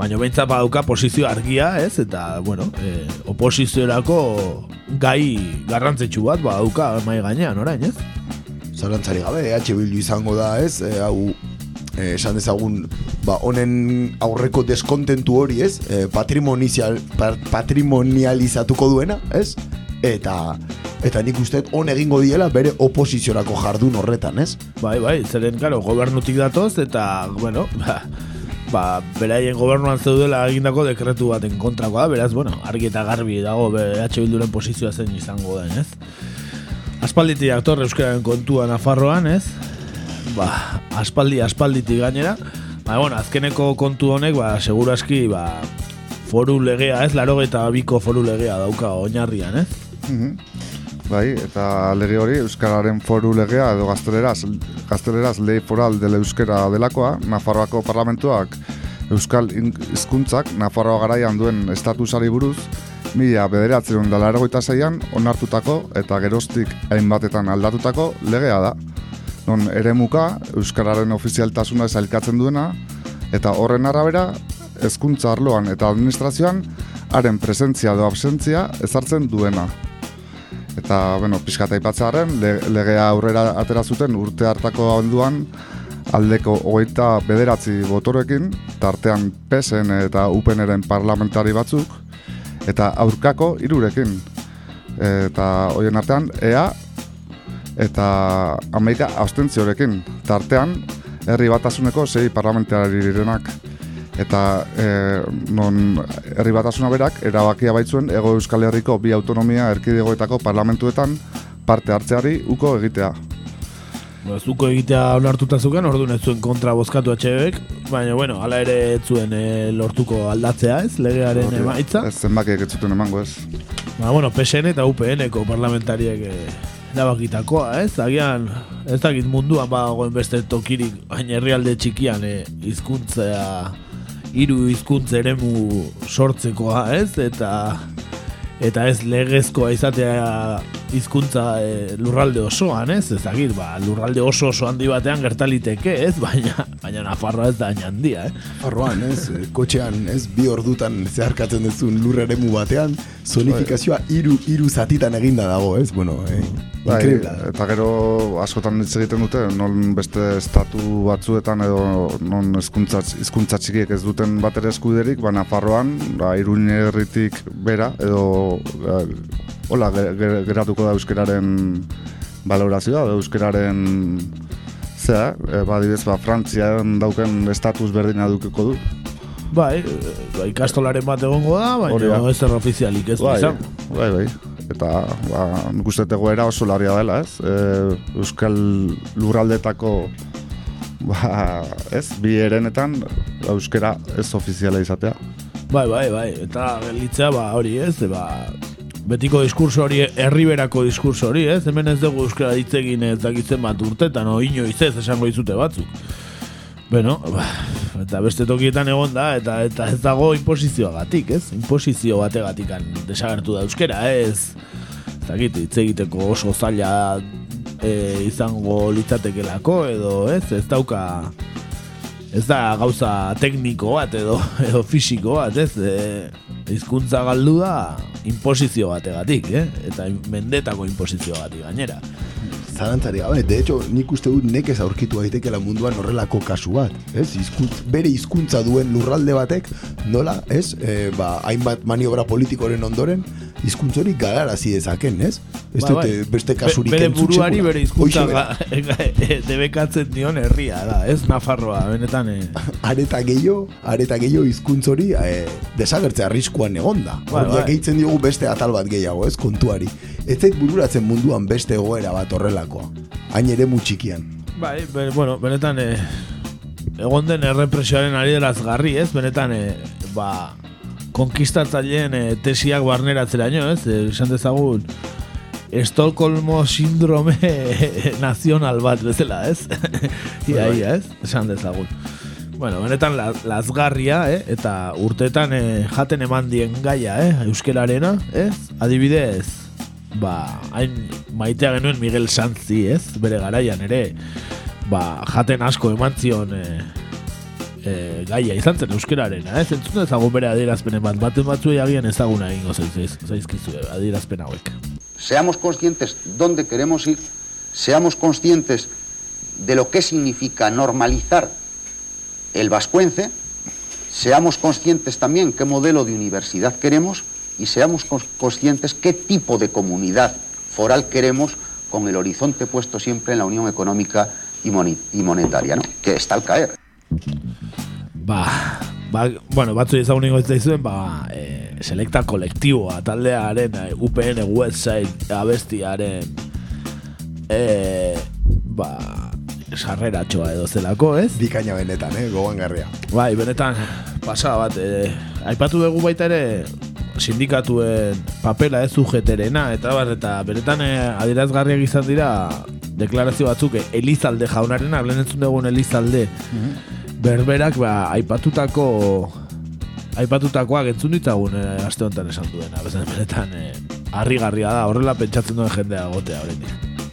Speaker 2: baina behintzat badauka posizio argia, ez? Eta, bueno, eh, oposiziorako gai garrantzitsu bat badauka mai gainean, orain, ez?
Speaker 3: Zalantzari gabe, EH Bildu izango da, ez? E, hau, e, esan dezagun, ba, honen aurreko deskontentu hori, ez? E, pa- patrimonializatuko duena, ez? Eta eta nik uste on egingo diela bere oposiziorako jardun horretan, ez?
Speaker 2: Bai, bai, zeren, claro, gobernutik datoz, eta, bueno, ba, ba, beraien gobernuan zeudela egindako dekretu baten kontrakoa, beraz, bueno, argi eta garbi dago BH Bilduren posizioa zen izango den, ez? Aspalditi aktor euskararen kontua Nafarroan, ez? Ba, aspaldi, aspalditi gainera. Ba, bueno, azkeneko kontu honek, ba, seguru aski, ba, foru legea, ez? Laro eta biko foru legea dauka oinarrian, ez?
Speaker 4: Mm Bai, eta lege hori Euskararen foru legea edo gazteleraz, gazteleraz lehi foral dele Euskara delakoa, Nafarroako parlamentuak Euskal hizkuntzak Nafarroa garaian duen estatusari buruz, mila bederatzen dela zeian, onartutako eta gerostik hainbatetan aldatutako legea da. Non ere muka, Euskararen ofizialtasuna ezailkatzen duena, eta horren arabera, hezkuntza arloan eta administrazioan, haren presentzia edo absentzia ezartzen duena. Eta, bueno, pixkata ipatzearen, legea aurrera atera zuten urte hartako alduan aldeko hogeita bederatzi botorekin, tartean PSN eta UPNren parlamentari batzuk, eta aurkako irurekin. Eta hoien artean, EA eta Amerika austentziorekin, tartean herri batasuneko sei parlamentari direnak eta e, non herri batasuna berak erabakia baitzuen ego euskal herriko bi autonomia erkidegoetako parlamentuetan parte hartzeari uko egitea.
Speaker 2: Ba, zuko egitea onartuta zuken, orduan ez zuen kontra bozkatu atxebek, baina, bueno, ala ere ez zuen e, lortuko aldatzea ez, legearen emaitza.
Speaker 4: Ez zenbakiek ez zuten emango ez.
Speaker 2: Ba, bueno, PSN eta UPN-eko parlamentariek e, erabakitakoa, ez? Agian, ez dakit munduan badagoen beste tokirik, baina herrialde txikian e, hizkuntzea hiru hizkuntza eremu sortzekoa, ez? Eta eta ez legezkoa izatea hizkuntza e, lurralde osoan, ez? Ezagir, ba, lurralde oso oso handi batean gertaliteke, ez? Baina baina Nafarroa ez da handia, eh?
Speaker 3: Nafarroan, ez? Kotxean, ez? Bi ordutan zeharkatzen duzun lur eremu batean, zonifikazioa hiru hiru zatitan eginda dago, ez? Bueno, eh,
Speaker 4: bai, eta gero askotan hitz egiten dute, non beste estatu batzuetan edo non hizkuntza hizkuntza txikiek ez duten batere eskuderik, ba Nafarroan, ba Iruñerritik bera edo hola geratuko da euskararen valorazioa, da euskararen zea, e, ba, dibez, ba, Frantzian dauken estatus berdina dukeko du.
Speaker 2: Bai, ba, ikastolaren bat egongo da, baina ez er ofizialik ez
Speaker 4: bai, bai, bai, eta ba, nik uste egoera oso larria dela, ez? E, Euskal lurraldetako ba, ez, bi erenetan euskera ez ofiziala izatea.
Speaker 2: Bai, bai, bai, eta gelitzea, ba, hori ez, ba, betiko diskurso hori, herriberako diskurso hori, ez? Hemen ez dugu euskara ditzegin ez dakitzen bat urtetan, o inoiz ez, esango izute batzuk. Bueno, ba, eta beste tokietan egon da, eta eta ez dago inposizioagatik, ez? Inposizio bategatikan desagertu da euskera, ez? Eta hitz egiteko oso zaila e, izango litzatekelako, edo ez? Ez dauka ez da gauza tekniko bat edo edo fisiko bat, ez? E, hizkuntza galdu da inposizio bategatik, eh? Eta mendetako inposizio bategatik gainera
Speaker 3: zalantzari gabe, de hecho, nik uste dut nekez aurkitu aitekela munduan horrelako kasu bat, ez? Izkuntz, bere hizkuntza duen lurralde batek, nola, ez? E, ba, hainbat maniobra politikoren ondoren, hizkuntzori galarazi dezaken, ez? Ez ba, bai. beste kasurik
Speaker 2: Bere buruari bere hizkuntza debekatzen dion herria da, ez? Nafarroa, benetan. Eh.
Speaker 3: areta gehiago, areta gehiago hizkuntzori eh, desagertzea arriskuan egonda. Ba, bai. gehitzen diogu beste atal bat gehiago, ez? Kontuari ez zait bururatzen munduan beste egoera bat horrelakoa. Hain ere mutxikian.
Speaker 2: Bai, bueno, benetan, e, egon den errepresioaren ari dela azgarri, ez? Benetan, e, ba, konkistatzaileen e, tesiak barneratzera nio, ez? E, esan dezagun, Estolkolmo sindrome nazional bat bezala, ez? ia, bai. ia, ez? Esan dezagun. Bueno, benetan lazgarria, eh? eta urtetan eh, jaten eman dien gaia, eh? euskelarena, ez? Adibidez, ba, hain maitea genuen Miguel Santzi, ez? Bere garaian ere, ba, jaten asko eman zion e, e, gaia izan zen euskeraren, ez? Entzun ezagun bere adierazpenen bat, baten batzuei agian ezaguna egingo zaizkizu adierazpen hauek.
Speaker 17: Seamos conscientes dónde queremos ir, seamos conscientes de lo que significa normalizar el vascuence, seamos conscientes también qué modelo de universidad queremos y seamos conscientes qué tipo de comunidad foral queremos con el horizonte puesto siempre en la Unión Económica y, Monetaria, ¿no? que está al caer.
Speaker 2: Ba, ba, bueno, batzu ezagun ingo ez ba, e, selekta kolektiboa, taldearen, e, UPN website abestiaren, e, ba, sarreratxoa edo zelako, ez?
Speaker 3: Bikaina benetan, eh, gogan garria.
Speaker 2: Bai, benetan, pasada bat, e, aipatu dugu baita ere, sindikatuen papela ez ujeterena, eta bar, eta beretan e, adierazgarriak izan dira, deklarazio batzuk, Elizalde jaunaren, hablen entzun dugun Elizalde, mm berberak, ba, aipatutako aipatutakoak entzun ditzagun e, aste honetan esan duena, bezen beretan e, harrigarria da, horrela pentsatzen duen jendea gotea horretik.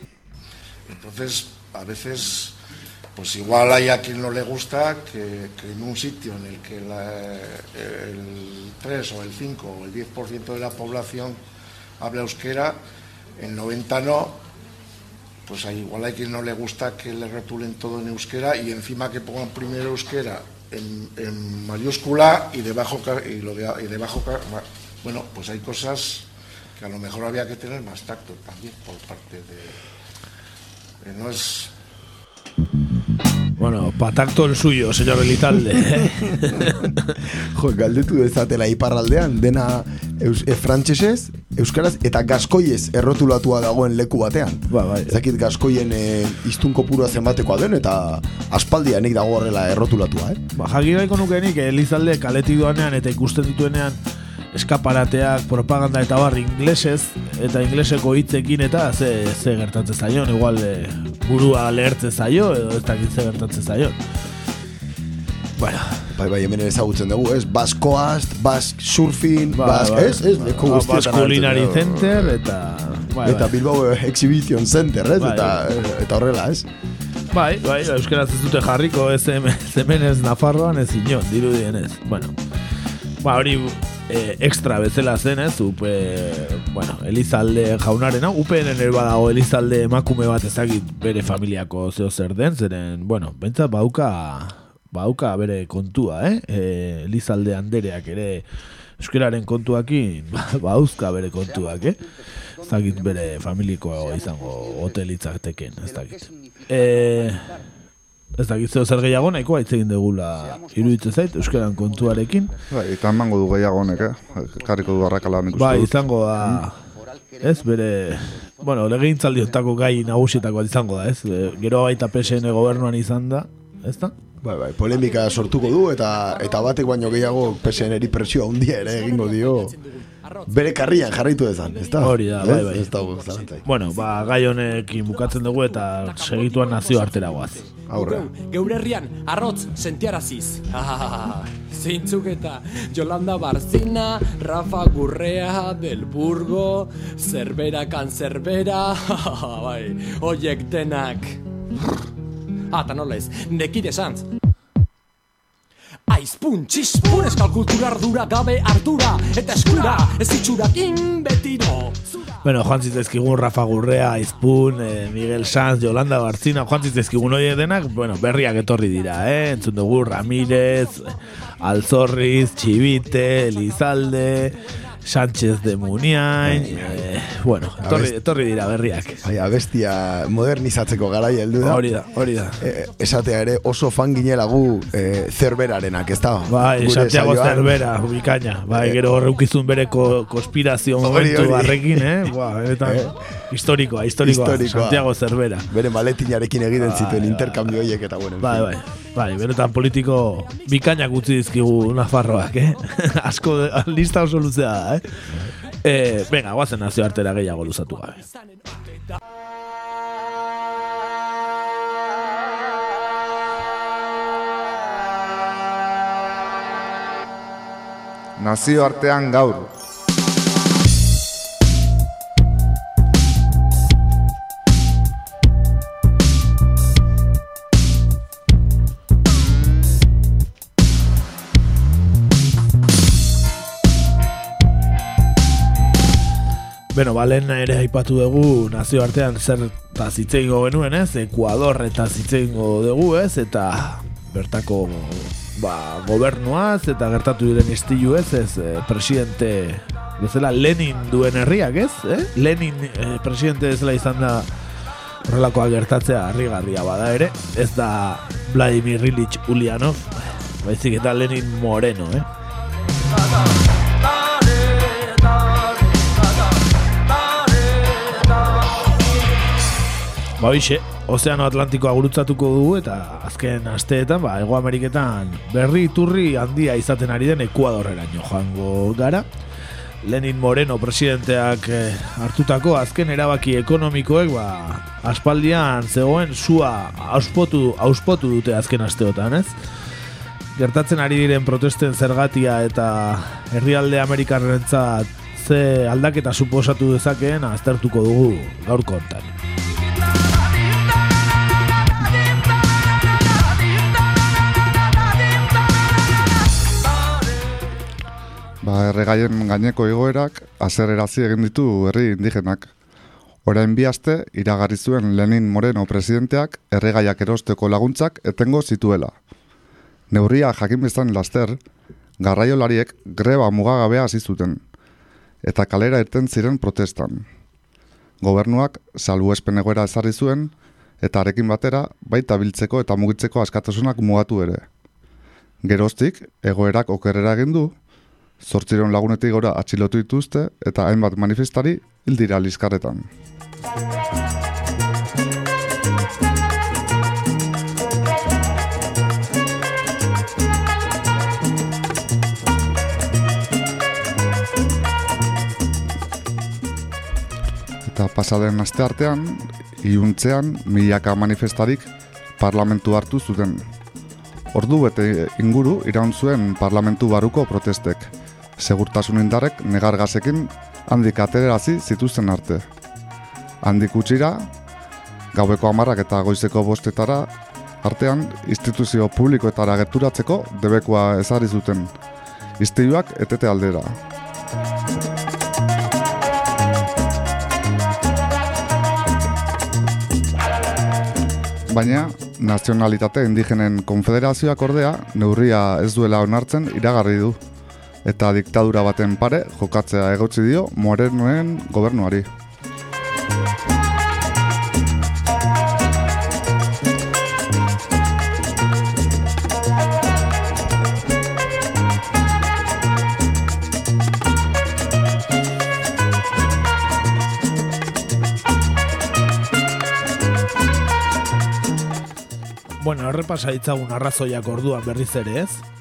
Speaker 6: Entonces, a veces pues igual hay a quien no le gusta que, que en un sitio en el que la, el 3 o el 5 o el 10% de la población habla euskera, el 90 no, pues igual hay quien no le gusta que le retulen todo en euskera y encima que pongan primero euskera en, mayúscula y debajo y y debajo bueno pues hay cosas que a lo mejor había que tener más tacto también por parte de, de no es
Speaker 2: Bueno, patakto el suyo, señor Elizalde.
Speaker 3: jo, galdetu dezatela iparraldean, dena eus, e, frantsesez, euskaraz, eta gaskoiez errotulatua dagoen leku batean.
Speaker 2: Ba, bai.
Speaker 3: Zakit gaskoien e, iztun kopurua zenbatekoa den, eta aspaldianik dago horrela errotulatua, eh?
Speaker 2: Ba, jakiraiko nukenik, Elizalde kaleti duanean eta ikusten dituenean, eskaparateak, propaganda eta barri inglesez, eta ingleseko hitzekin eta ze, ze gertatzen zaion, igual e, burua lehertzen zaio, edo ez dakit ze gertatzen zaion. Bueno.
Speaker 3: Bai, bai, hemen ezagutzen dugu, ez? Baskoast, Bask Surfing,
Speaker 2: ba,
Speaker 3: Bask,
Speaker 2: ba,
Speaker 3: ez? Ez, leku
Speaker 2: ba, Bask Culinary Center, eta...
Speaker 3: Bai, eta bai. Bilbao Exhibition Center, ez? Bai, eta, eta horrela, ez?
Speaker 2: Bai, bai, euskaraz ez dute jarriko, ez hemen ez Nafarroan ez inon, dirudien ez. Bueno, ba, hori e, extra bezala zen, ez, upe, bueno, Elizalde jaunaren, hau, UPN ere badago Elizalde emakume bat ezagit bere familiako zeo zer den, zeren, bueno, bentsa bauka, bauka bere kontua, eh? E, Elizalde andereak ere euskararen kontuakin, bauzka bere kontuak, eh? Ez bere familikoa izango hotelitzak teken, ez dakit. Eh, Ez da, gizeo zer gehiago nahiko haitz egin degula iruditzen zait, euskaran kontuarekin.
Speaker 4: Bai, eta emango du gehiago honek, eh? Kariko du barrakala nik
Speaker 2: Bai, izango da, ez, bere, bueno, legin zaldiotako gai nagusietako izango da, ez? Gero baita PSN gobernuan izan da, ez da?
Speaker 3: Bai, bai, polemika sortuko du eta eta batek baino gehiago PSN eri presioa handia ere egingo dio bere karrian jarraitu dezan, ez da?
Speaker 2: Hori da, bai, bai.
Speaker 3: Ez da,
Speaker 2: Bueno, ba, gai honekin bukatzen dugu eta segituan nazio artera guaz.
Speaker 3: Aurre.
Speaker 18: Geure herrian, arrotz sentiaraziz. Zeintzuk eta Jolanda Barzina, Rafa Gurrea, Del Burgo, Zerbera Kanzerbera, bai, oiek denak. Ah, eta nola ez, nekide santz. Aizpun, txispun, eskal kultura ardura, gabe ardura, eta eskura, ez itxurakin betiro.
Speaker 2: Bueno, Juan Zitezkigun, Rafa Gurrea, Aizpun, eh, Miguel Sanz, Yolanda Barzina, Juan Zitezkigun hori denak, bueno, berriak etorri dira, eh? Entzun dugu, Ramírez, Alzorriz, Txibite, Elizalde, Sánchez de Muniain, eh, bueno, etorri, etorri dira berriak.
Speaker 3: Bai, abestia modernizatzeko garai heldu da.
Speaker 2: Hori da, hori da.
Speaker 3: Eh, esatea ere oso fan ginela gu eh, zerberarenak, ez da?
Speaker 2: Bai, Santiago zerbera, ubikaina. Bai, gero horreukizun bere ko, konspirazio momentu barrekin, eh? Ba, eta, eh? historikoa, historikoa, Santiago zerbera.
Speaker 3: Bere maletinarekin egiten zituen bai, interkambio horiek eta bueno.
Speaker 2: Bai, bai, bai, beretan politiko bikainak utzi dizkigu Nafarroak, eh? Asko, lista oso luzea da, eh? eh? venga, guazen nazio artera gehiago luzatu gabe.
Speaker 4: Nazio artean gaur,
Speaker 2: Beno, balen ere aipatu dugu nazio artean zer eta zitzeingo genuen ez, Ekuador eta zitzeingo dugu ez, eta bertako ba, gobernuaz eta gertatu diren istilu ez, ez, eh, presidente bezala Lenin duen herriak, ez? Eh? Lenin eh, presidente bezala izan da horrelakoa gertatzea harrigarria bada ere, ez da Vladimir Ilich Ulyanov, baizik eta Lenin Moreno, eh? Ba hoxe, Ozeano Atlantikoa gurutzatuko dugu eta azken asteetan, ba, Ego Ameriketan berri iturri handia izaten ari den Ekuadorreraino joango gara. Lenin Moreno presidenteak eh, hartutako azken erabaki ekonomikoek ba, aspaldian zegoen sua auspotu, auspotu dute azken asteotan, ez? Gertatzen ari diren protesten zergatia eta herrialde Amerikarrentzat ze aldaketa suposatu dezakeen aztertuko dugu gaur kontan.
Speaker 4: Ba, erregaien gaineko egoerak azererazi egin ditu herri indigenak. Orain bi aste iragarri zuen Lenin Moreno presidenteak erregaiak erosteko laguntzak etengo zituela. Neurria jakin bezan laster, garraiolariek greba mugagabea hasi zuten eta kalera irten ziren protestan. Gobernuak salbuespen egoera ezarri zuen eta arekin batera baita biltzeko eta mugitzeko askatasunak mugatu ere. Geroztik, egoerak okerrera egin du, Zortziron lagunetik gora atxilotu dituzte eta hainbat manifestari hildira liskarretan. Eta pasaden aste artean, iuntzean milaka manifestarik parlamentu hartu zuten. Ordu bete inguru iraun zuen parlamentu baruko protestek segurtasun indarrek negar gazekin handik atererazi zituzten arte. Handik utxira, gaueko amarrak eta goizeko bostetara, artean instituzio publikoetara gerturatzeko debekoa ezari zuten. Izteiuak etete aldera. Baina, nazionalitate indigenen konfederazioak ordea, neurria ez duela onartzen iragarri du eta diktadura baten pare jokatzea egotzi dio Morenoen gobernuari.
Speaker 2: Bueno, errepasa ditzagun arrazoiak orduan berriz ere, ez?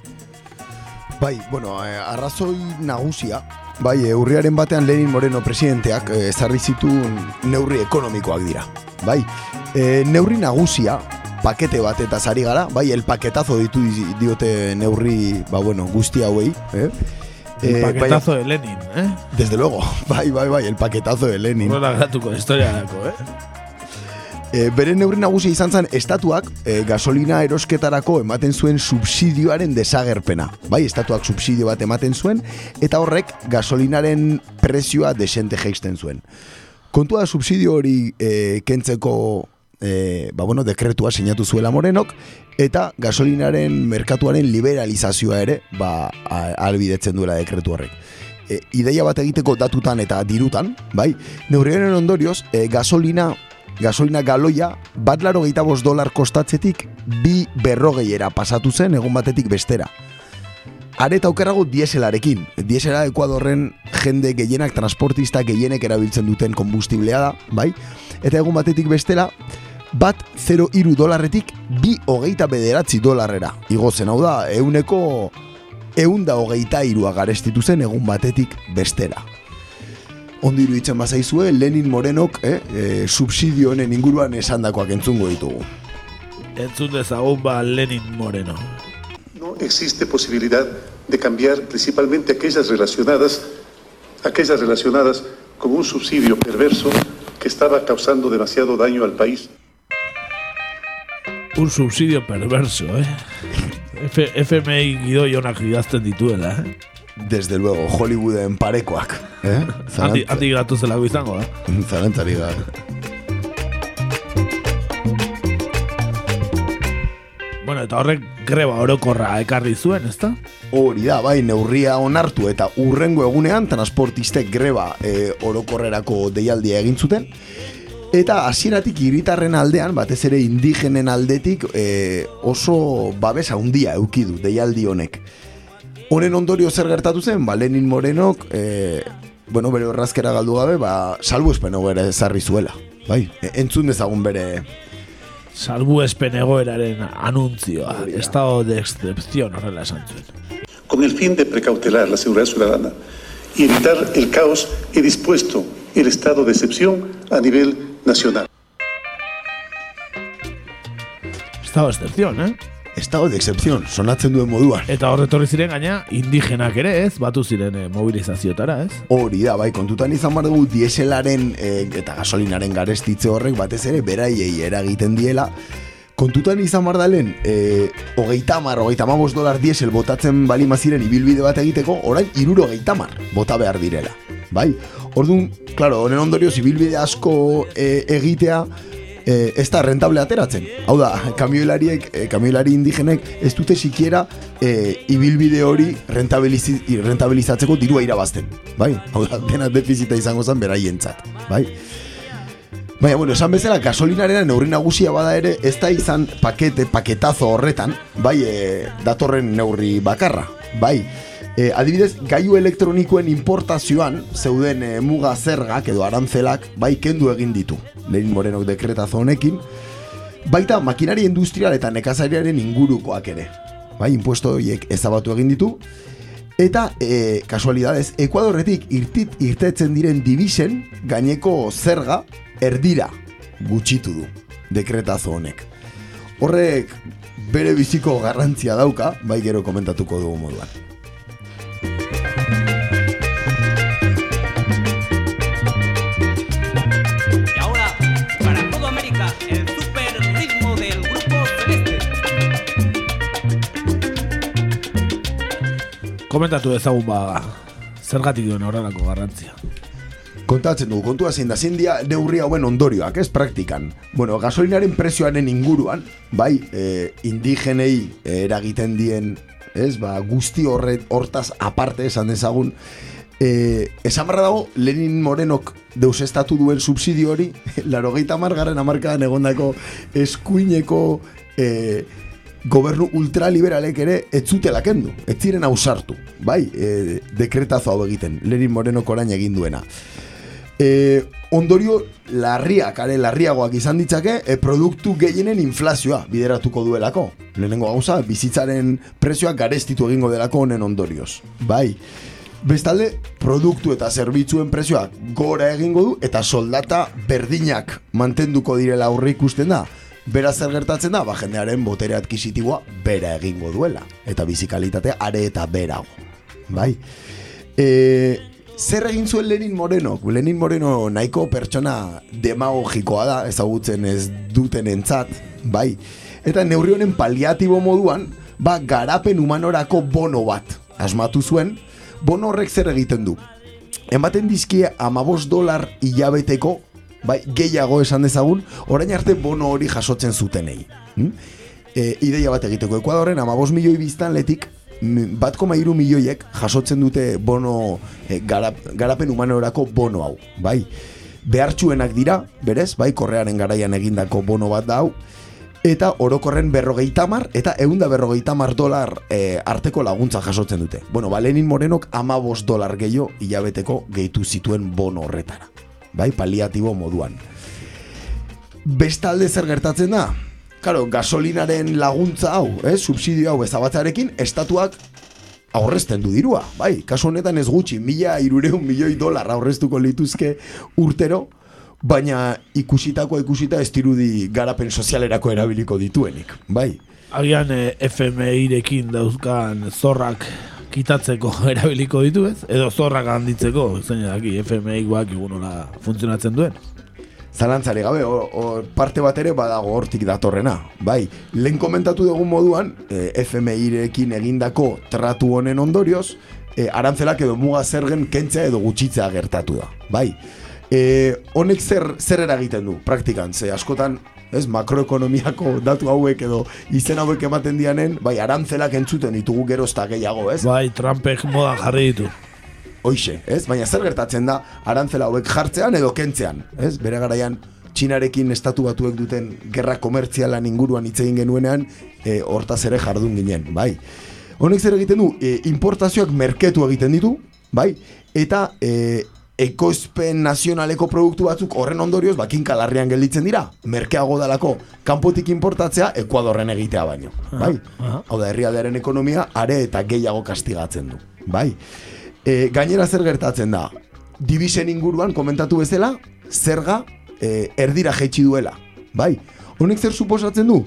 Speaker 3: Bai, bueno, eh, arrazoi nagusia, bai, eh, urriaren batean Lenin Moreno presidenteak eh, ezarri zitu neurri ekonomikoak dira. Bai, eh, neurri nagusia, pakete bat eta zari gara, bai, el paketazo ditu diote neurri, ba, bueno, guzti hauei, eh?
Speaker 2: El paquetazo de Lenin, ¿eh?
Speaker 3: Desde luego, bai, bai, bai, el paquetazo de Lenin.
Speaker 2: No la gratuko historia dako, eh?
Speaker 3: E, bere neurri nagusia izan zen estatuak e, gasolina erosketarako ematen zuen subsidioaren desagerpena. Bai, estatuak subsidio bat ematen zuen eta horrek gasolinaren prezioa desente jeisten zuen. Kontua subsidio hori e, kentzeko e, ba, bueno, dekretua sinatu zuela morenok eta gasolinaren merkatuaren liberalizazioa ere ba, albidetzen duela dekretu horrek. E, ideia bat egiteko datutan eta dirutan, bai, neurriaren ondorioz, e, gasolina gasolina galoia bat laro dolar kostatzetik bi berrogeiera pasatu zen egun batetik bestera. Areta aukerrago dieselarekin. Diesela Ekuadorren jende gehienak, transportista gehienek erabiltzen duten kombustiblea da, bai? Eta egun batetik bestela, bat 0 iru dolarretik bi hogeita bederatzi dolarrera. Igo zen hau da, euneko eunda hogeita irua garestitu zen egun batetik bestera ondi iruditzen bazaizue, Lenin Morenok eh, eh, subsidio honen inguruan esandakoak entzungo ditugu.
Speaker 2: Entzun dezagun ba Lenin Moreno.
Speaker 19: No existe posibilidad de cambiar principalmente aquellas relacionadas aquellas relacionadas con un subsidio perverso que estaba causando demasiado daño al país.
Speaker 2: Un subsidio perverso, eh? F FMI gidoionak idazten dituela, eh?
Speaker 3: Desde luego, Hollywooden parekoak. Eh?
Speaker 2: Ati, ati gratu zelago izango, eh?
Speaker 3: Zalantzari da.
Speaker 2: Bueno, eta horrek greba orokorra ekarri zuen, ezta?
Speaker 3: Hori da, bai, neurria onartu eta urrengo egunean transportistek greba e, orokorrerako deialdia egin zuten. Eta hasieratik hiritarren aldean, batez ere indigenen aldetik, e, oso babes handia eukidu deialdi honek. Honen ondorio zer gertatu zen, ba, Lenin Morenok, e, bueno, bere horrazkera galdu gabe, ba, salbu espeno bere zarri zuela. Bai, e, entzun dezagun bere
Speaker 2: salbu espen egoeraren anuntzioa, estado de excepción horrela esan zuen.
Speaker 19: Con el fin de precautelar la seguridad ciudadana y evitar el caos, he dispuesto el estado de excepción a nivel nacional.
Speaker 2: Estado de excepción, eh?
Speaker 3: Estado de excepción, sonatzen duen moduan.
Speaker 2: Eta horretorri ziren gaina, indigenak ere ez, batu ziren eh, mobilizazioetara ez?
Speaker 3: Hori da, bai, kontutan izan bar dugu dieselaren eh, eta gasolinaren garestitze horrek batez ere beraiei eragiten diela, kontutan izan bar dalen, eh, hogeita mar, hogeita mabos dolar diesel botatzen bali maziren ibilbide bat egiteko, orain iruro hogeita mar bota behar direla. Bai, orduan, klaro, honen ondorioz ibilbide asko eh, egitea, e, ez da rentable ateratzen. Hau da, kamioilariek, e, kamioilari indigenek ez dute sikiera e, ibilbide hori rentabilizatzeko dirua irabazten. Bai? Hau da, dena defizita izango zen beraientzat. Bai? Baina, bueno, esan bezala, gasolinaren neurri nagusia bada ere, ez da izan pakete, paketazo horretan, bai, e, datorren neurri bakarra, bai. E, adibidez, gaiu elektronikoen importazioan, zeuden e, muga zergak edo arantzelak, bai, kendu egin ditu. Lenin Morenok dekretazo honekin, baita makinari industrial eta nekazariaren ingurukoak ere. Bai, impuesto horiek ezabatu egin ditu, eta e, kasualidades, Ekuadorretik irtit irtetzen diren divisen gaineko zerga erdira gutxitu du dekretazo honek. Horrek bere biziko garrantzia dauka, bai gero komentatuko dugu moduan.
Speaker 2: Komentatu ezagun ba zergatik duen horrelako garrantzia.
Speaker 3: Kontatzen dugu, kontua zein da, zein dia neurri hauen ondorioak, ez praktikan. Bueno, gasolinaren prezioaren inguruan, bai, e, indigenei eragiten dien, ez, ba, guzti horret, hortaz aparte esan dezagun, e, esan barra dago, Lenin Morenok deus estatu duen subsidio hori, laro gehieta margarren amarkadan egondako eskuineko e, gobernu ultraliberalek ere ez zutela kendu, ez ziren ausartu, bai, e, dekretazo hau egiten, Lenin Moreno korain egin duena. E, ondorio larriak, are larriagoak izan ditzake, e, produktu gehienen inflazioa bideratuko duelako. Lehenengo gauza, bizitzaren prezioak garestitu egingo delako honen ondorioz. Bai, bestalde, produktu eta zerbitzuen prezioak gora egingo du, eta soldata berdinak mantenduko direla aurre ikusten da, Bera zer gertatzen da, ba, jendearen botere adkisitiboa bera egingo duela. Eta bizikalitate are eta berago. Bai. E, zer egin zuen Lenin Moreno? Lenin Moreno nahiko pertsona demagogikoa da, ezagutzen ez duten entzat. Bai. Eta neurri honen paliatibo moduan, ba, garapen humanorako bono bat. Asmatu zuen, bono horrek zer egiten du. Ematen dizkie amabos dolar hilabeteko bai, gehiago esan dezagun, orain arte bono hori jasotzen zutenei. Hm? E, ideia bat egiteko, Ekuadorren amabos milioi biztan letik, bat koma iru milioiek jasotzen dute bono, e, garap, garapen humanorako bono hau, bai. Behartxuenak dira, berez, bai, korrearen garaian egindako bono bat da hau, eta orokorren berrogeita mar, eta eunda berrogeita mar dolar e, arteko laguntza jasotzen dute. Bueno, ba, Lenin Morenok amabos dolar gehiago hilabeteko gehitu zituen bono horretara bai, paliatibo moduan. Bestalde zer gertatzen da? Karo, gasolinaren laguntza hau, eh, subsidio hau ezabatzarekin, estatuak aurrezten du dirua, bai, kasu honetan ez gutxi, mila irureun milioi dolar aurreztuko lituzke urtero, baina ikusitako ikusita ez dirudi garapen sozialerako erabiliko dituenik, bai.
Speaker 2: Agian eh, FMI-rekin dauzkan zorrak kitatzeko erabiliko ditu ez? Edo zorrak handitzeko, zein daki, FMI guak igunola funtzionatzen duen.
Speaker 3: Zalantzari gabe, o, parte bat ere badago hortik datorrena. Bai, lehen komentatu dugun moduan, e, FMI-rekin egindako tratu honen ondorioz, e, arantzelak edo muga zergen kentzea edo gutxitzea gertatu da. Bai, e, honek zer, zer eragiten du, praktikan, ze askotan ez, makroekonomiako datu hauek edo izen hauek ematen dianen, bai, arantzelak entzuten ditugu gerozta gehiago, ez?
Speaker 2: Bai, Trumpek moda jarri ditu.
Speaker 3: Hoixe, ez? Baina zer gertatzen da arantzela hauek jartzean edo kentzean, ez? Bere garaian Txinarekin estatu batuek duten gerra komertzialan inguruan hitz egin genuenean, e, hortaz ere jardun ginen, bai. Honek zer egiten du, e, importazioak merketu egiten ditu, bai, eta e, ekoizpen nazionaleko produktu batzuk horren ondorioz bakin kalarrian gelditzen dira, merkeago dalako kanpotik importatzea Ekuadorren egitea baino, bai. Hau da, herrialdearen ekonomia are eta gehiago kastigatzen du, bai. E, gainera zer gertatzen da, divisen inguruan komentatu bezala, zerga e, erdira jaitsi duela, bai. Honek zer suposatzen du?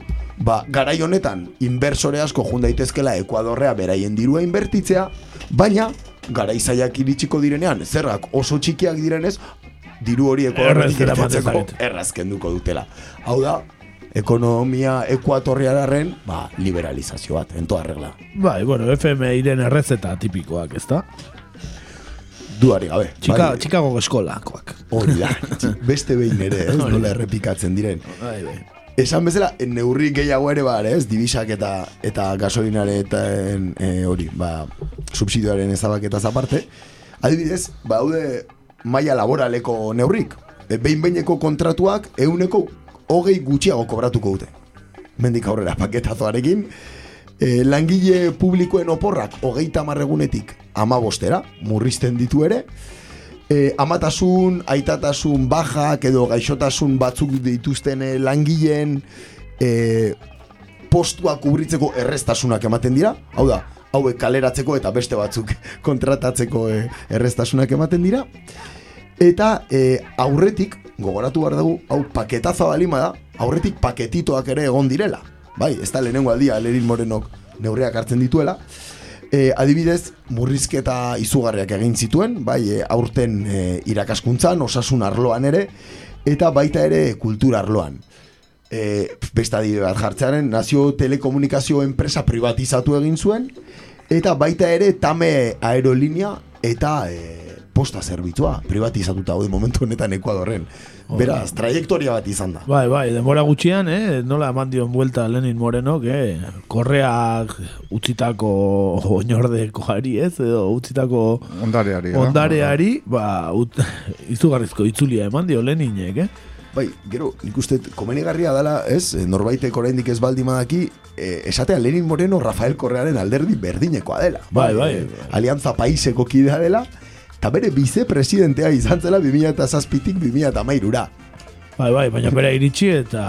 Speaker 3: Ba, garai honetan, inversore asko jun daitezkela Ekuadorrea beraien dirua inbertitzea, baina garaizaiak iritsiko direnean, zerrak oso txikiak direnez, diru hori Ekuadorretik irtetzeko errazkenduko dutela. Hau da, ekonomia ekuatorriararen, ba, liberalizazio bat, entoa regla.
Speaker 2: Bai, bueno, FM iren errezeta tipikoak, ezta?
Speaker 3: Duari gabe.
Speaker 2: Chica, bai. Chicago eskolakoak.
Speaker 3: Hori da, beste behin ere, ez, nola errepikatzen diren.
Speaker 2: Bai, bai.
Speaker 3: Esan bezala, neurri gehiago ere bar, ez, dibisak eta eta gasolinare eta e, hori, ba, subsidioaren ezabaketaz aparte. Adibidez, ba, haude maila laboraleko neurrik. E, behin behineko kontratuak euneko hogei gutxiago kobratuko dute. Mendik aurrera paketazoarekin. E, langile publikoen oporrak hogeita marregunetik ama bostera, murrizten ditu ere. E, amatasun, aitatasun, bajak edo gaixotasun batzuk dituzten e, langileen e, postua kubritzeko errestasunak ematen dira. Hau da, hauek kaleratzeko eta beste batzuk kontratatzeko e, errestasunak ematen dira. Eta e, aurretik, gogoratu behar dugu, hau paketaza balima da, aurretik paketitoak ere egon direla bai, ez da lehenengo aldia, Lerin Morenok neurriak hartzen dituela. E, adibidez, murrizketa izugarriak egin zituen, bai, e, aurten e, irakaskuntzan, osasun arloan ere, eta baita ere kultura arloan. E, besta bat jartzearen, nazio telekomunikazio enpresa privatizatu egin zuen, eta baita ere tame aerolinea eta e, posta zerbitzua privatizatuta hau momentu honetan Ekuadorren. Beraz, trajektoria bat izan da.
Speaker 2: Bai, bai, denbora gutxian, eh, nola eman dion buelta Lenin Moreno, eh, korreak utzitako oinordekoari, ez, edo utzitako
Speaker 4: ondareari,
Speaker 2: ondareari, ba, ut, izugarrizko itzulia eman dio Leninek, eh?
Speaker 3: Bai, gero, nik uste komenigarria dela, ez, norbaitek oraindik ez baldi madaki, eh, esatea Lenin Moreno Rafael Korrearen alderdi berdinekoa dela.
Speaker 2: Bai, bai.
Speaker 3: Eh, Alianza Paiseko kidea dela, eta bere vicepresidentea izan zela 2007-tik 2008-ra.
Speaker 2: Bai, bai, baina bere iritsi eta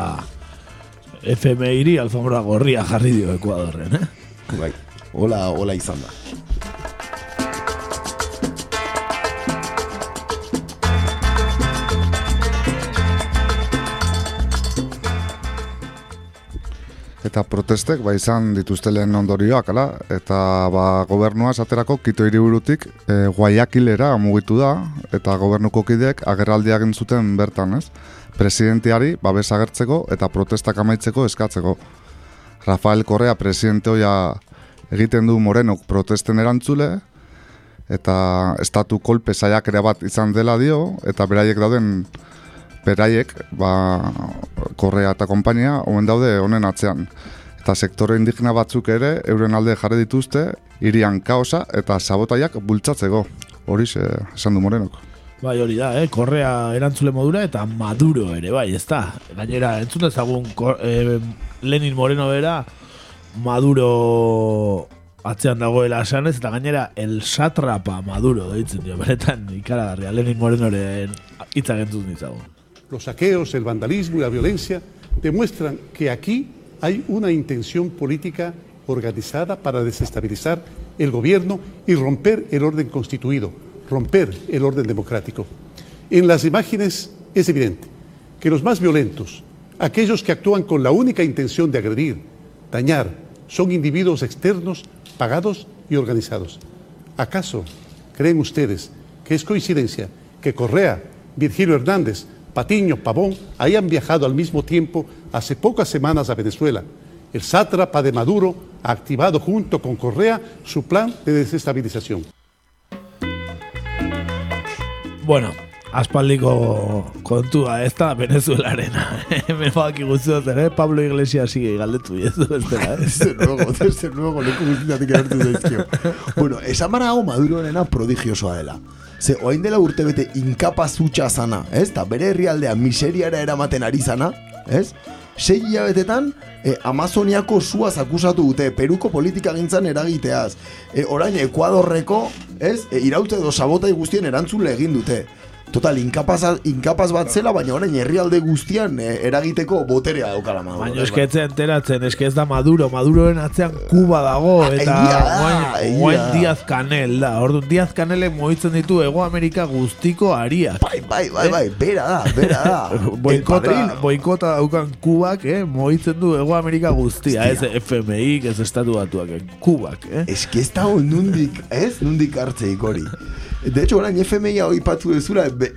Speaker 2: FMI iri alfombra gorria jarri dio Ekuadorren, eh?
Speaker 3: Bai, hola, hola izan da.
Speaker 4: Eta protestek ba izan dituztelen ondorioak, ala? eta ba, gobernua esaterako kito hiriburutik e, guaiakilera mugitu da, eta gobernuko kideek agerraldia egin zuten bertan, ez? Presidentiari babes agertzeko eta protestak amaitzeko eskatzeko. Rafael Correa presidente hoia egiten du Morenok protesten erantzule, eta estatu kolpe saiak ere bat izan dela dio, eta beraiek dauden beraiek, ba, korrea eta konpainia, omen daude honen atzean. Eta sektore indigena batzuk ere, euren alde jarri dituzte, irian kaosa eta sabotaiak bultzatzeko. Hori esan du morenok.
Speaker 2: Bai, hori da, eh? korrea erantzule modura eta maduro ere, bai, ez da. Gainera, entzun ezagun eh, Lenin Moreno bera, maduro atzean dagoela esanez, eta gainera el satrapa maduro deitzen dio, beretan ikaragarria, Lenin Moreno ere hitzak entzun.
Speaker 20: Los saqueos, el vandalismo y la violencia demuestran que aquí hay una intención política organizada para desestabilizar el gobierno y romper el orden constituido, romper el orden democrático. En las imágenes es evidente que los más violentos, aquellos que actúan con la única intención de agredir, dañar, son individuos externos, pagados y organizados. ¿Acaso creen ustedes que es coincidencia que Correa, Virgilio Hernández, Patiño, Pavón, hayan viajado al mismo tiempo hace pocas semanas a Venezuela. El sátrapa de Maduro ha activado junto con Correa su plan de desestabilización.
Speaker 2: Bueno, aspaldiko kontua, ez da Venezuelarena. Hemen baki guztiot ere, Pablo Iglesias sigue galdetu, ez du ez dela, eh?
Speaker 3: Desde luego, desde luego, leku guztiatik erartu zaizkio. bueno, esan marago Maduroena prodigiosoa dela. Ze, oain dela urte bete inkapaz utxa zana, ez? Ta bere herrialdea miseriara eramaten ari zana, ez? Sei hilabetetan, e, Amazoniako suaz akusatu dute, Peruko politika gintzan eragiteaz. E, orain, Ekuadorreko, ez? E, iraute edo sabotai guztien erantzule egin dute. Total, inkapaz, inkapaz bat zela, baina orain herrialde guztian eh, eragiteko boterea daukala Maduro.
Speaker 2: Baina eske etzen enteratzen, eske ez da Maduro, Maduroen atzean Kuba dago, eta
Speaker 3: da, egia
Speaker 2: guain
Speaker 3: da.
Speaker 2: Diaz Canel da. Orduan Diaz Canelek moitzen ditu Ego Amerika guztiko ariak.
Speaker 3: Bai, bai, bai, bai, bera da, bera da.
Speaker 2: boikota, boikota daukan Kubak, eh, moitzen du Ego Amerika guztia, ez FMI, ez estatu batuak, eh, Kubak, eh.
Speaker 3: Ez que ez dago nundik, ez? Nundik hartzeik hori. De hecho, orain FMI hau ipatu dezula, be,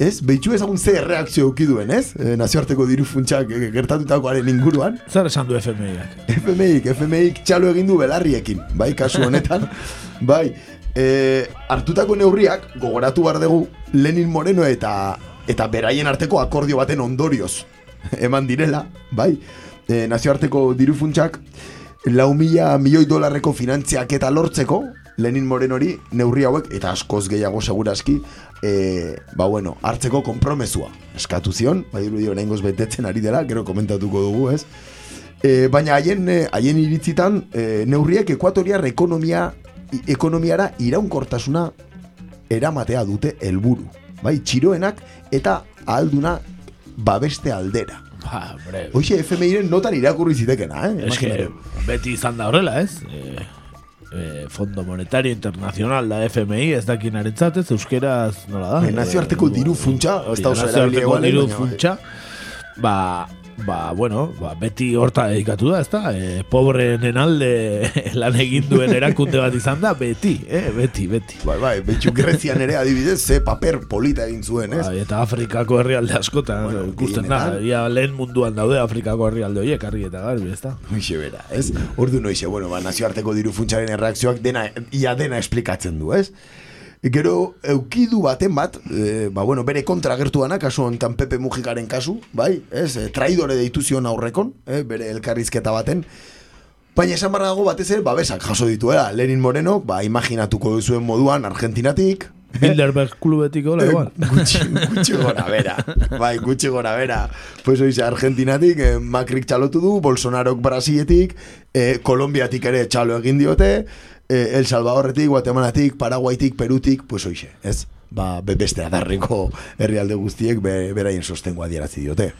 Speaker 3: ez? Behitxu ezagun ze reakzio eukiduen, ez? E, nazioarteko diru funtsak e, gertatutakoaren inguruan.
Speaker 2: Zer esan du FMI-ak?
Speaker 3: FMI-ik, FMI-ik txalo egin du belarriekin, bai, kasu honetan. bai, e, hartutako neurriak, gogoratu behar dugu, Lenin Moreno eta eta beraien arteko akordio baten ondorioz eman direla, bai, e, nazioarteko diru funtsak, lau mila milioi dolarreko finantziak eta lortzeko, Lenin Morenori neurri hauek, eta askoz gehiago seguraski, e, ba bueno, hartzeko konpromesua. Eskatu zion, bai dirudi oraingoz betetzen ari dela, gero komentatuko dugu, ez? E, baina haien e, haien iritzitan e, neurriek ekuatoriar ekonomia ekonomiara iraunkortasuna eramatea dute helburu. Bai, txiroenak eta ahalduna babeste aldera.
Speaker 2: Ba.
Speaker 3: Hoxe FMIren notan irakurri zitekena, eh?
Speaker 2: Es que
Speaker 3: Imaginatu.
Speaker 2: beti izan da horrela, ez? Eh, eh, Fondo Monetario Internacional da FMI, ez dakin ez? Euskeraz nola da?
Speaker 3: Bai, nazioarteko diru funtsa, ez da oso
Speaker 2: diru funtsa, ba, ba, bueno, ba, beti horta dedikatu da, ez da? E, pobrenen alde lan egin duen erakunde bat izan da, beti, eh? beti, beti.
Speaker 3: Bai, bai, betxu Grezian ere adibidez, ze paper polita egin zuen, ez?
Speaker 2: Bai, eta Afrikako herrialde askotan, bueno, ikusten da, ia lehen munduan daude Afrikako herrialde horiek, argi eta garbi, ez da?
Speaker 3: Hoxe bera, ez? Ordu noixe, bueno, ba, nazioarteko diru funtsaren erreakzioak dena, ia dena esplikatzen du, ez? Gero, eukidu baten bat, e, ba, bueno, bere kontra agertu dana, kasu honetan Pepe Mujikaren kasu, bai, ez? E, traidore deitu zion aurrekon, e, bere elkarrizketa baten, Baina esan barra dago batez ere, babesak jaso dituela. Lenin Moreno, ba, imaginatuko duzuen moduan, Argentinatik,
Speaker 2: Bilderberg klubetik hola, igual.
Speaker 3: gutxi, gutxi gora bera. Bai, gutxi gora bera. Pues oize, Argentinatik eh, Macrik txalotu du, Bolsonarok Brasiletik, eh, Kolombiatik ere txalo egin diote, eh, El Salvadorretik, Guatemalatik, Paraguaitik, Perutik, pues oize, ez? Ba, be- beste adarreko herrialde guztiek be, beraien sostengoa dierazi diote.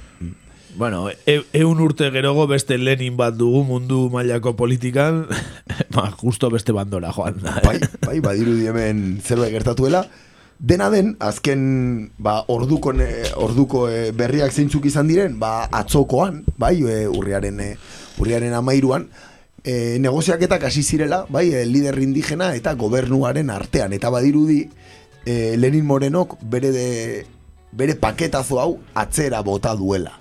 Speaker 2: Bueno, e, eun urte gerogo beste Lenin bat dugu mundu mailako politikan, ba, justo beste bandora joan da.
Speaker 3: Bai, bai, badirudi hemen zerbait gertatuela. Dena den, azken ba, orduko, orduko eh, berriak zeintzuk izan diren, ba, atzokoan, bai, e, urriaren, e, urriaren amairuan, e, negoziaketak hasi zirela, bai, e, lider indigena eta gobernuaren artean, eta badirudi, e, Lenin Morenok bere, de, bere paketazo hau atzera bota duela.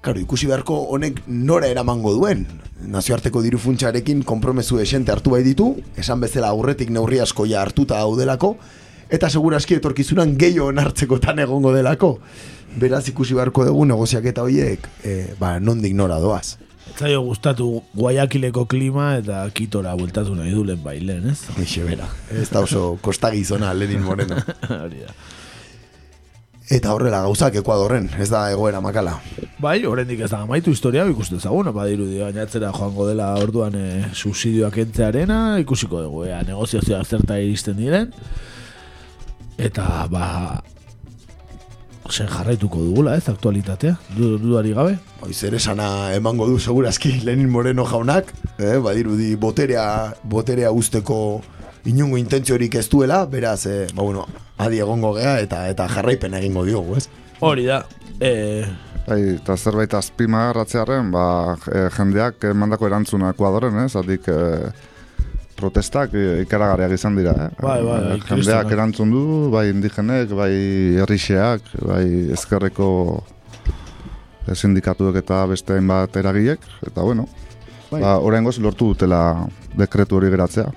Speaker 3: Claro, ikusi beharko honek nora eramango duen. Nazioarteko diru funtsarekin konpromesu esente hartu bai ditu, esan bezala aurretik neurri askoia hartuta daudelako, eta seguraski etorkizunan gehiago hartzekotan egongo delako. Beraz ikusi beharko dugu negoziaketa horiek, e, ba, nondik nora doaz.
Speaker 2: Zaio gustatu Guayaquileko klima eta Kitora bueltatu nahi du lehen bailen, ez?
Speaker 3: Hoxe bera, ez da oso kostagizona Lenin Moreno.
Speaker 2: Hori da.
Speaker 3: Eta horrela gauzak Ekuadorren, ez da egoera makala.
Speaker 2: Bai, oraindik ez da amaitu historia, ikusten zagun, badirudi baina atzera joango dela orduan e, subsidioak entzearena, ikusiko dugu, ea, negoziazioak zerta iristen diren. Eta, ba, zen jarraituko dugula, ez, aktualitatea, du, dudari gabe.
Speaker 3: Hoi zer esana emango du segurazki Lenin Moreno jaunak, eh, badirudi boterea, boterea usteko inungo intentziorik ez duela, beraz, eh, ba bueno, adi egongo gea eta eta jarraipen egingo diogu, ez?
Speaker 2: Hori da, e,
Speaker 4: Bai, eta zerbait azpimarratzearen, ba, e, jendeak emandako erantzuna Ekuadoren, ez? Adik e, protestak e, ikaragarriak izan dira, eh?
Speaker 2: Bai, bai, bai,
Speaker 4: jendeak
Speaker 2: kristonak.
Speaker 4: erantzun du, bai indigenek, bai herrixeak, bai ezkerreko e, sindikatuek eta beste hainbat eragilek, eta bueno,
Speaker 3: Bai.
Speaker 4: ba, oraingoz lortu dutela dekretu hori geratzea.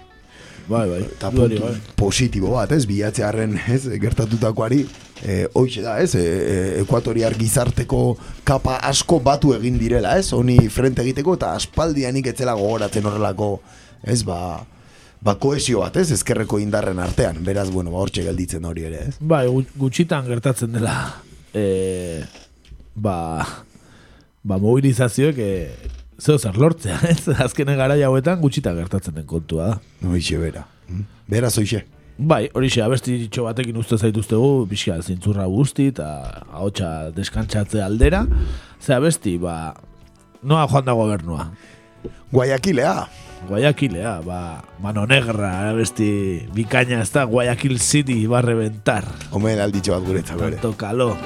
Speaker 2: bai, bai.
Speaker 3: Eta puntu
Speaker 2: bai.
Speaker 3: positibo bat, ez, bilatzearen, ez, gertatutakoari, e, hoxe da, ez, e, e, ekuatoriar gizarteko kapa asko batu egin direla, ez, honi frente egiteko, eta aspaldianik etzela gogoratzen horrelako, ez, ba, ba koesio bat, ez, ezkerreko indarren artean, beraz, bueno, ba, hortxe gelditzen hori ere, ez.
Speaker 2: Bai, gu- gutxitan gertatzen dela e, ba, ba mobilizazioek e, zeo zer lortzea, ez? Azkenen gara hauetan gutxitan gertatzen den kontua da.
Speaker 3: Hoixe bera. Beraz, hoixe.
Speaker 2: Bai, hori xe, abesti ditxo batekin uste zaituztegu, pixka zintzurra guzti eta ahotsa deskantzatze aldera. Ze abesti, ba, noa joan da gobernua.
Speaker 3: Guayaquilea.
Speaker 2: Guayaquilea, ba, mano negra, abesti bikaina ez da, Guayaquil City va a reventar.
Speaker 3: Omen alditxo bat guretzako ere.
Speaker 2: Tanto calor.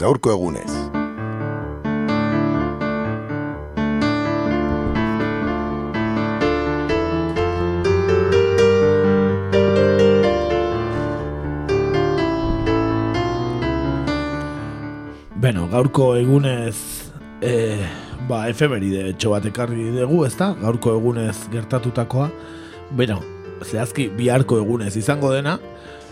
Speaker 3: Gaurko egunez.
Speaker 2: Beno, gaurko egunez e, ba, efemeride etxo bat ekarri dugu, ezta? Gaurko egunez gertatutakoa. Beno, zehazki biharko egunez izango dena,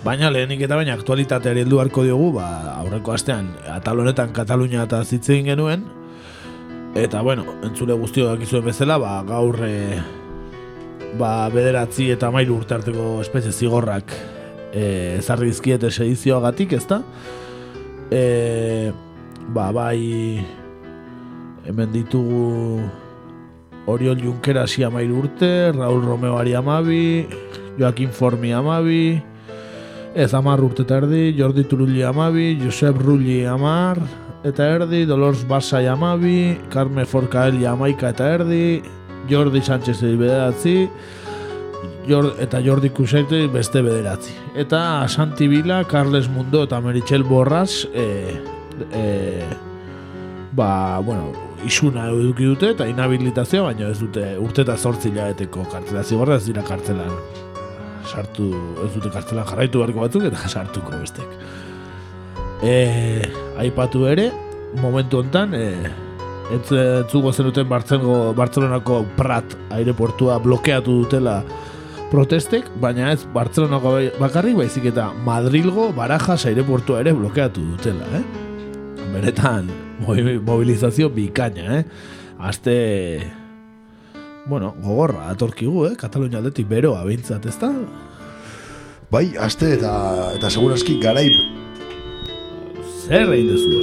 Speaker 2: baina lehenik eta baina aktualitateari heldu harko diogu, ba, aurreko astean atal honetan Katalunia eta zitzen genuen, eta bueno, entzule guztio dakizuen bezala, ba, gaur e, ba, bederatzi eta mairu urte arteko espezie zigorrak e, ezarri dizkiete sedizioagatik, ezta? E, ba, bai hemen ditugu Oriol Junquerasi amairu urte, Raul Romeo Ari amabi, Joaquin Formi amabi, ez amar urte eta erdi, Jordi Turulli amabi, Josep Rulli amar, eta erdi, Dolors Basai amabi, Carme Forcaeli amaika eta erdi, Jordi Sánchez bederatzi, Jor, eta Jordi Kusaite beste bederatzi. Eta Santi Vila, Carles Mundo eta Meritxell Borras e, e, ba, bueno, isuna eduki dute eta inhabilitazioa, baina ez dute urte eta zortzi hilabeteko kartzela zigorra ez dira kartzelan sartu, ez dute kartzelan jarraitu beharko batzuk eta sartuko bestek. E, aipatu ere, momentu hontan, e, entzugo zenuten Bartzengo, Bartzelonako Prat aireportua blokeatu dutela protestek, baina ez Bartzelonako bakarrik, baizik eta Madrilgo Barajas aireportua ere blokeatu dutela, eh? Beretan, mobilizazio bikaina, eh? Aste, bueno, gogorra, atorkigu, eh? Katalunia aldetik beroa bintzat, ez da?
Speaker 3: Bai, aste eta, eta segurazki garai...
Speaker 2: Zer egin dezu?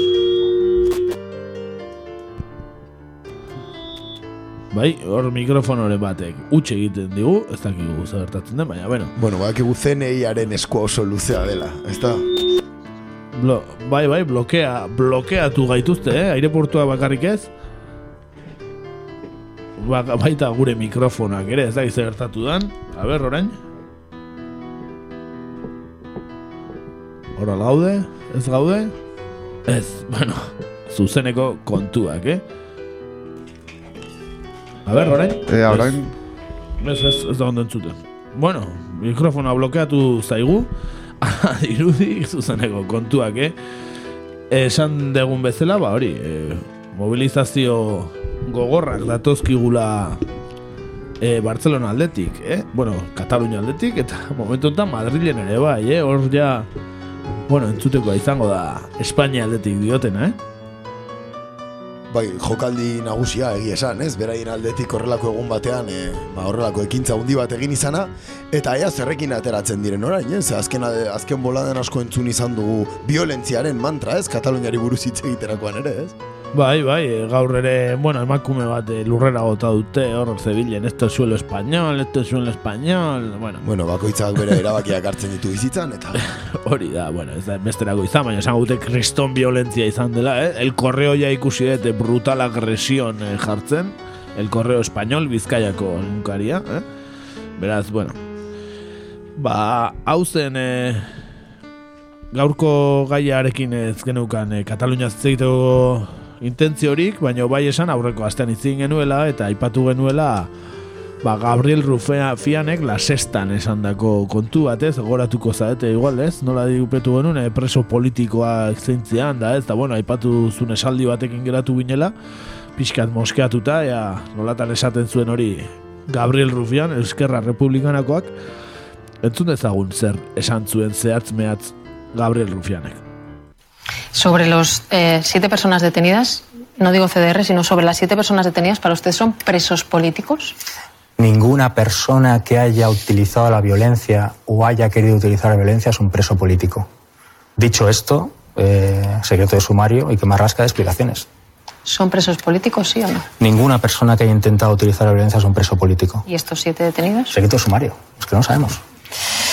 Speaker 2: Bai, hor mikrofonore batek utxe egiten digu, ez dakigu zer gertatzen den, baina, bueno.
Speaker 3: Bueno, badakigu CNI-aren eskua oso luzea dela, ez da?
Speaker 2: Blo, bai, bai, blokea, blokeatu gaituzte, eh? Aireportua bakarrik ez? Ba, baita gure mikrofonak ere, ez da zer gertatu dan. A ber, orain. Hora gaude, ez gaude? Ez, bueno, zuzeneko kontuak, eh? A ber, orain?
Speaker 4: E, orain?
Speaker 2: Ez, ez, ez da ondo entzuten. Bueno, mikrofona blokeatu zaigu. Irudi, zuzeneko kontuak, eh? Esan degun bezala, ba hori, e, mobilizazio gogorrak datozkigula e, Barcelona aldetik, eh? Bueno, Katalunia aldetik, eta momentu enten Madrilen ere bai, eh? Hor ja, bueno, entzuteko izango da Espainia aldetik diotena, eh?
Speaker 3: bai, jokaldi nagusia egia esan, ez? Beraien aldetik horrelako egun batean, e, ba, horrelako ekintza hundi bat egin izana, eta ea zerrekin ateratzen diren orain, ez? Azken, azken boladen asko entzun izan dugu violentziaren mantra, ez? Kataluniari buruz hitz egiterakoan ere, ez?
Speaker 2: Bai, bai, gaur ere, bueno, emakume bat eh, lurrera gota dute, hor zebilen, esto suelo español, esto suelo español, bueno.
Speaker 3: Bueno, bakoitzak bere erabakiak hartzen ditu bizitzan, eta...
Speaker 2: Hori da, bueno, ez da besterako izan, baina esan gute kriston violentzia izan dela, eh? El correo ja ikusi dute brutal agresión eh, jartzen, el correo español, bizkaiako nunkaria, eh? Beraz, bueno, ba, hau zen, eh, gaurko gaiarekin ez genukan, eh, Katalunia zeiteko intentziorik, baina bai esan aurreko astean itzin genuela eta aipatu genuela ba, Gabriel Rufea Fianek la sextan esan dako kontu bat ez, goratuko zaete igual ez, nola diupetu genuen, eh, preso politikoa zeintzean da ez, da bueno, aipatu zuen esaldi batekin geratu ginela, pixkat moskeatuta, ea nolatan esaten zuen hori Gabriel Rufian, Euskerra Republikanakoak, entzun dezagun zer esan zuen zehatz mehatz Gabriel Rufianek.
Speaker 21: Sobre los eh, siete personas detenidas, no digo CDR, sino sobre las siete personas detenidas, ¿para ustedes son presos políticos?
Speaker 22: Ninguna persona que haya utilizado la violencia o haya querido utilizar la violencia es un preso político. Dicho esto, eh, secreto de sumario y que me rasca de explicaciones.
Speaker 21: ¿Son presos políticos, sí o no?
Speaker 22: Ninguna persona que haya intentado utilizar la violencia es un preso político.
Speaker 21: ¿Y estos siete detenidos?
Speaker 22: Secreto de sumario. Es que no sabemos.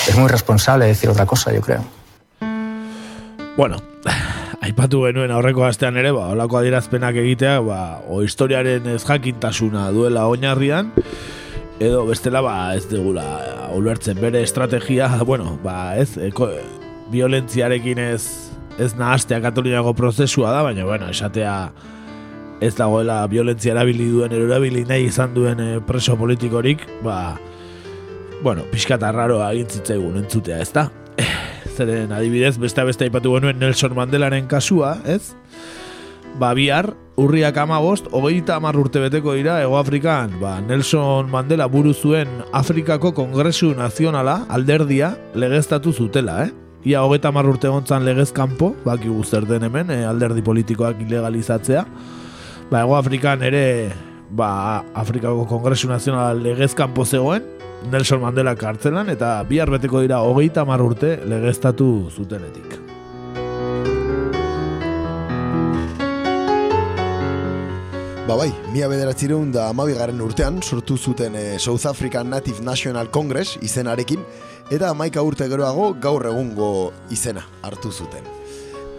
Speaker 22: Es muy responsable decir otra cosa, yo creo.
Speaker 2: Bueno, aipatu genuen aurreko astean ere, ba, olako adierazpenak egitea, ba, o historiaren ez jakintasuna duela oinarrian, edo bestela, ba, ez degula, ulertzen bere estrategia, bueno, ba, ez, eko, violentziarekin ez, ez nahaztea katolinago prozesua da, baina, bueno, esatea, ez dagoela violentzia erabili duen, erabili nahi izan duen eh, preso politikorik, ba, bueno, pixkata raroa egintzitzaigun entzutea, ez da? Zeren adibidez, beste beste aipatu genuen Nelson Mandelaren kasua, ez? Ba, bihar, urriak amabost, hogeita amar urte beteko dira, Ego Afrikan, ba, Nelson Mandela buru zuen Afrikako Kongresu Nazionala, alderdia, legeztatu zutela, eh? Ia hogeita amar urte gontzan legezkampo, baki guzter den hemen, eh, alderdi politikoak ilegalizatzea. Ba, Ego Afrikan ere, ba, Afrikako Kongresu Nazionala legezkampo zegoen, Nelson Mandela kartzelan eta bihar beteko dira hogeita mar urte legeztatu zutenetik.
Speaker 3: Ba bai, mila bederatzireun da amabigarren urtean sortu zuten e, South African Native National Congress izenarekin eta amaika urte geroago gaur egungo izena hartu zuten.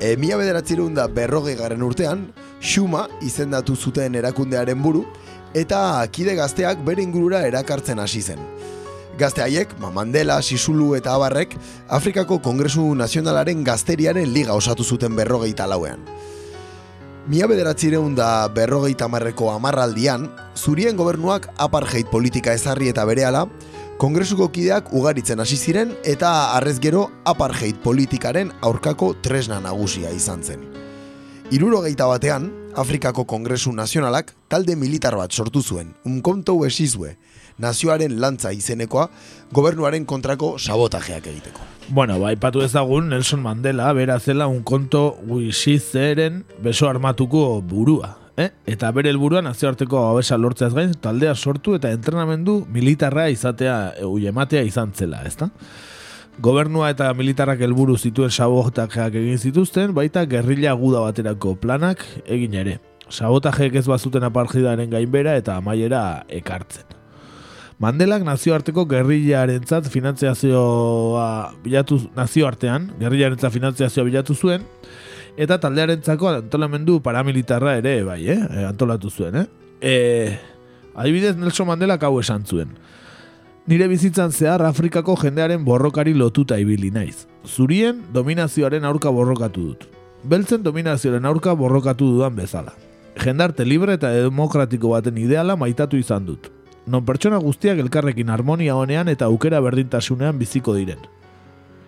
Speaker 3: E, mila bederatzireun da berrogei garen urtean, Shuma izendatu zuten erakundearen buru eta kide gazteak bere ingurura erakartzen hasi zen. Gazte haiek, ma Mandela, Sisulu eta Abarrek, Afrikako Kongresu Nazionalaren gazteriaren liga osatu zuten berrogeita lauean. Mia bederatzireun da berrogeita marreko amarraldian, zurien gobernuak apartheid politika ezarri eta berehala, Kongresuko kideak ugaritzen hasi ziren eta arrez gero apartheid politikaren aurkako tresna nagusia izan zen. Irurogeita batean, Afrikako Kongresu Nazionalak talde militar bat sortu zuen, unkontou esizue, nazioaren lantza izenekoa gobernuaren kontrako sabotajeak egiteko.
Speaker 2: Bueno, ba, ipatu ezagun Nelson Mandela bera zela un konto wishizeren beso armatuko burua. Eh? Eta bere helburua nazioarteko babesa lortzeaz gain, taldea sortu eta entrenamendu militarra izatea, ematea izan zela, ezta? Gobernua eta militarrak helburu zituen sabotajeak egin zituzten, baita gerrilla guda baterako planak egin ere. Sabotajeek ez bazuten aparjidaren gainbera eta amaiera ekartzen. Mandelak nazioarteko gerrillarentzat finantziazioa bilatu nazioartean, gerrillarentzat finantziazioa bilatu zuen, eta taldearentzako antolamendu paramilitarra ere, bai, eh? antolatu zuen, eh? E, adibidez Nelson Mandela hau esan zuen. Nire bizitzan zehar Afrikako jendearen borrokari lotuta ibili naiz. Zurien dominazioaren aurka borrokatu dut. Beltzen dominazioaren aurka borrokatu dudan bezala. Jendarte libre eta demokratiko baten ideala maitatu izan dut. Non pertsona guztiak elkarrekin harmonia honean eta aukera berdintasunean biziko diren.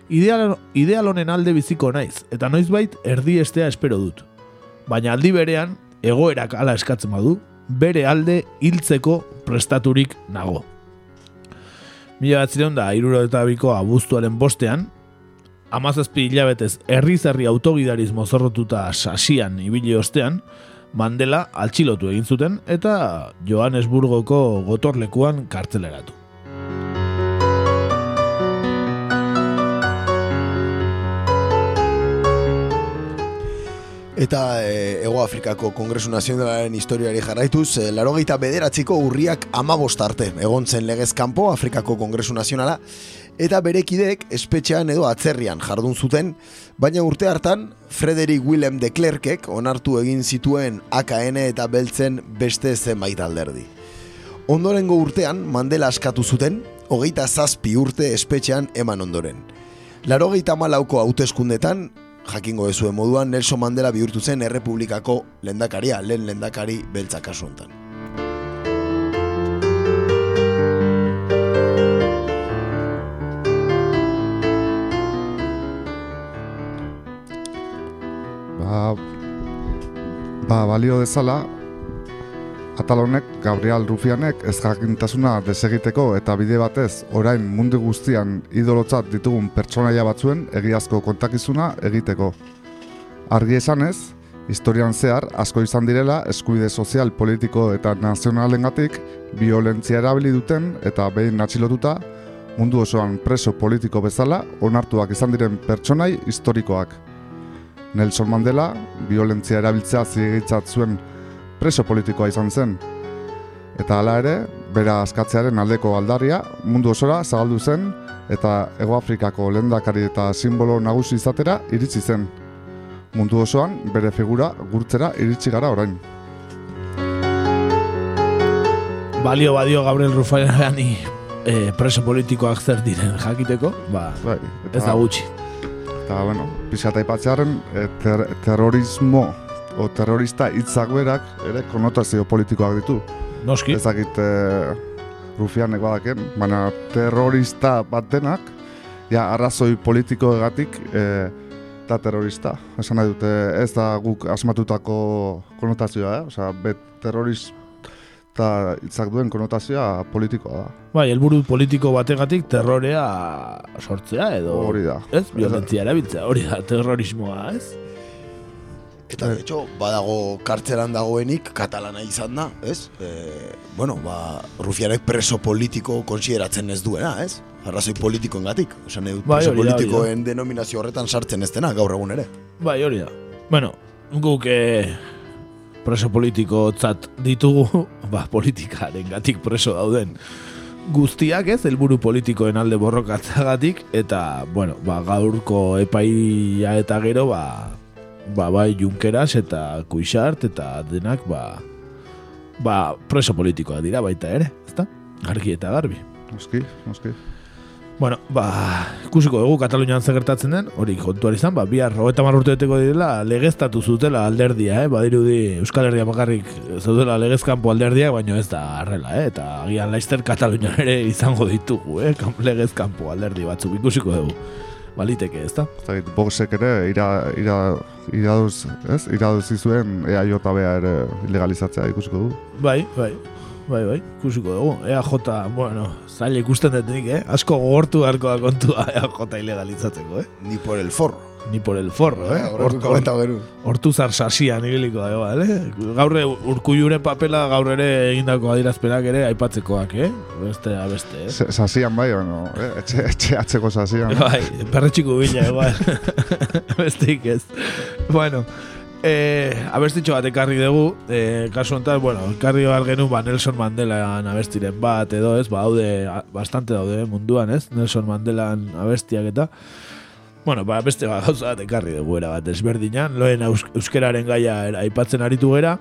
Speaker 2: Ideal, ideal honen alde biziko naiz, eta noizbait erdi estea espero dut. Baina aldi berean, egoerak ala eskatzen badu, bere alde hiltzeko prestaturik nago. Mila bat ziren da, iruro eta biko abuztuaren bostean, amazazpi hilabetez herri-zerri autogidariz mozorrotuta sasian ibili ostean, Mandela altxilotu egin zuten eta Johannesburgoko gotorlekuan kartzeleratu.
Speaker 3: Eta e, Ego Afrikako Kongresu Nazionalaren historiari jarraituz, e, larogeita bederatziko urriak amabost arte egon zen legez kanpo Afrikako Kongresu Nazionala, eta berekideek espetxean edo atzerrian jardun zuten, baina urte hartan Frederick Willem de Klerkek onartu egin zituen AKN eta beltzen beste zenbait alderdi. Ondorengo urtean Mandela askatu zuten, hogeita zazpi urte espetxean eman ondoren. Larogeita malauko hauteskundetan jakingo ezuen moduan Nelson Mandela bihurtu zen errepublikako lendakaria, lehen lendakari beltza kasu hontan.
Speaker 4: Ba, ba, balio dezala, Atalonek, Gabriel Rufianek ez jakintasuna desegiteko eta bide batez orain mundu guztian idolotzat ditugun pertsonaia batzuen egiazko kontakizuna egiteko. Argi esanez, historian zehar asko izan direla eskubide sozial, politiko eta nazionalengatik violentzia erabili duten eta behin atxilotuta mundu osoan preso politiko bezala onartuak izan diren pertsonai historikoak. Nelson Mandela, violentzia erabiltzea zigitzat zuen preso politikoa izan zen. Eta hala ere, bera askatzearen aldeko aldarria mundu osora zabaldu zen eta Ego Afrikako lehendakari eta simbolo nagusi izatera iritsi zen. Mundu osoan bere figura gurtzera iritsi gara orain.
Speaker 2: Balio badio Gabriel Rufiani eh, preso politikoak zer diren jakiteko, ba,
Speaker 4: bai,
Speaker 2: ez da gutxi.
Speaker 4: Eta, bueno, pixata ipatzearen, e, ter terrorismo o terrorista hitzak ere konotazio politikoak ditu.
Speaker 2: Noski.
Speaker 4: Ezakit e, Rufianek badaken, baina terrorista bat denak, ja, arrazoi politikoegatik e, da terrorista. Esan nahi dute ez da guk asmatutako konotazioa, eh? Osea, bet terrorista hitzak duen konotazioa politikoa da.
Speaker 2: Bai, helburu politiko bategatik terrorea sortzea edo
Speaker 4: Hori da.
Speaker 2: Ez, violentzia erabiltzea, hori da terrorismoa, ez?
Speaker 3: Eta, de hecho, badago kartzelan dagoenik katalana izan da, ez? E, bueno, ba, Rufianek preso politiko konsideratzen ez duena, ez? Arrazoi politikoengatik. Osan, bai, preso
Speaker 2: hori da,
Speaker 3: politikoen
Speaker 2: hori
Speaker 3: denominazio horretan sartzen ez dena, gaur egun ere.
Speaker 2: Bai, hori da. Bueno, guk eh, preso politiko tzat ditugu, ba, politikaren gatik preso dauden guztiak ez, helburu politikoen alde borrokatzagatik, eta, bueno, ba, gaurko epaia eta gero, ba, ba, bai Junkeras eta Kuixart eta denak, ba, ba, preso politikoa dira baita ere, ezta? Argi eta garbi.
Speaker 4: Noski, noski.
Speaker 2: Bueno, ba, ikusiko dugu Katalunian zer gertatzen den, hori kontuar izan, ba, bihar hogeita marrurteeteko direla legeztatu zutela alderdia, eh? badirudi Euskal Herria bakarrik zaudela legezkanpo alderdia, baina ez da arrela, eh? eta agian laizter Katalunian ere izango ditugu, eh? Legezkanpo alderdi batzuk ikusiko dugu. Baliteke, ez da?
Speaker 4: Zagit, Voxek ere ira, ira, iraduz, ez? Iraduz izuen EAJ bea ere ilegalizatzea ikusiko du.
Speaker 2: Bai, bai. bai, bai, ikusiko dugu. EAJ, bueno, zaila ikusten dut nik, eh? Asko gogortu beharko da kontua EAJ ilegalizatzeko, eh?
Speaker 3: Ni por el forro.
Speaker 2: Ni por el forro, eh? Hortu zar sasian ibiliko da, igual, eh? Gaur urkulluren papela gaur ere egindako adirazpenak ere aipatzekoak, eh? Beste, a beste, eh?
Speaker 4: Zasian bai, ono, eh? etxe, etxe atzeko zasian.
Speaker 2: Bai, perretxiko bila, igual. Besteik ez. Bueno, eh, abestitxo bat ekarri dugu, eh, kasu honetan, bueno, ekarri behar genuen ba, Nelson Mandela abestiren bat edo ez, ba, daude, a- bastante daude eh, munduan ez, Nelson Mandelan abestiak eta, Bueno, ba, beste ba, gauza bat ekarri dugu era bat desberdinan, loen eus, euskeraren gaia aipatzen aritu gera.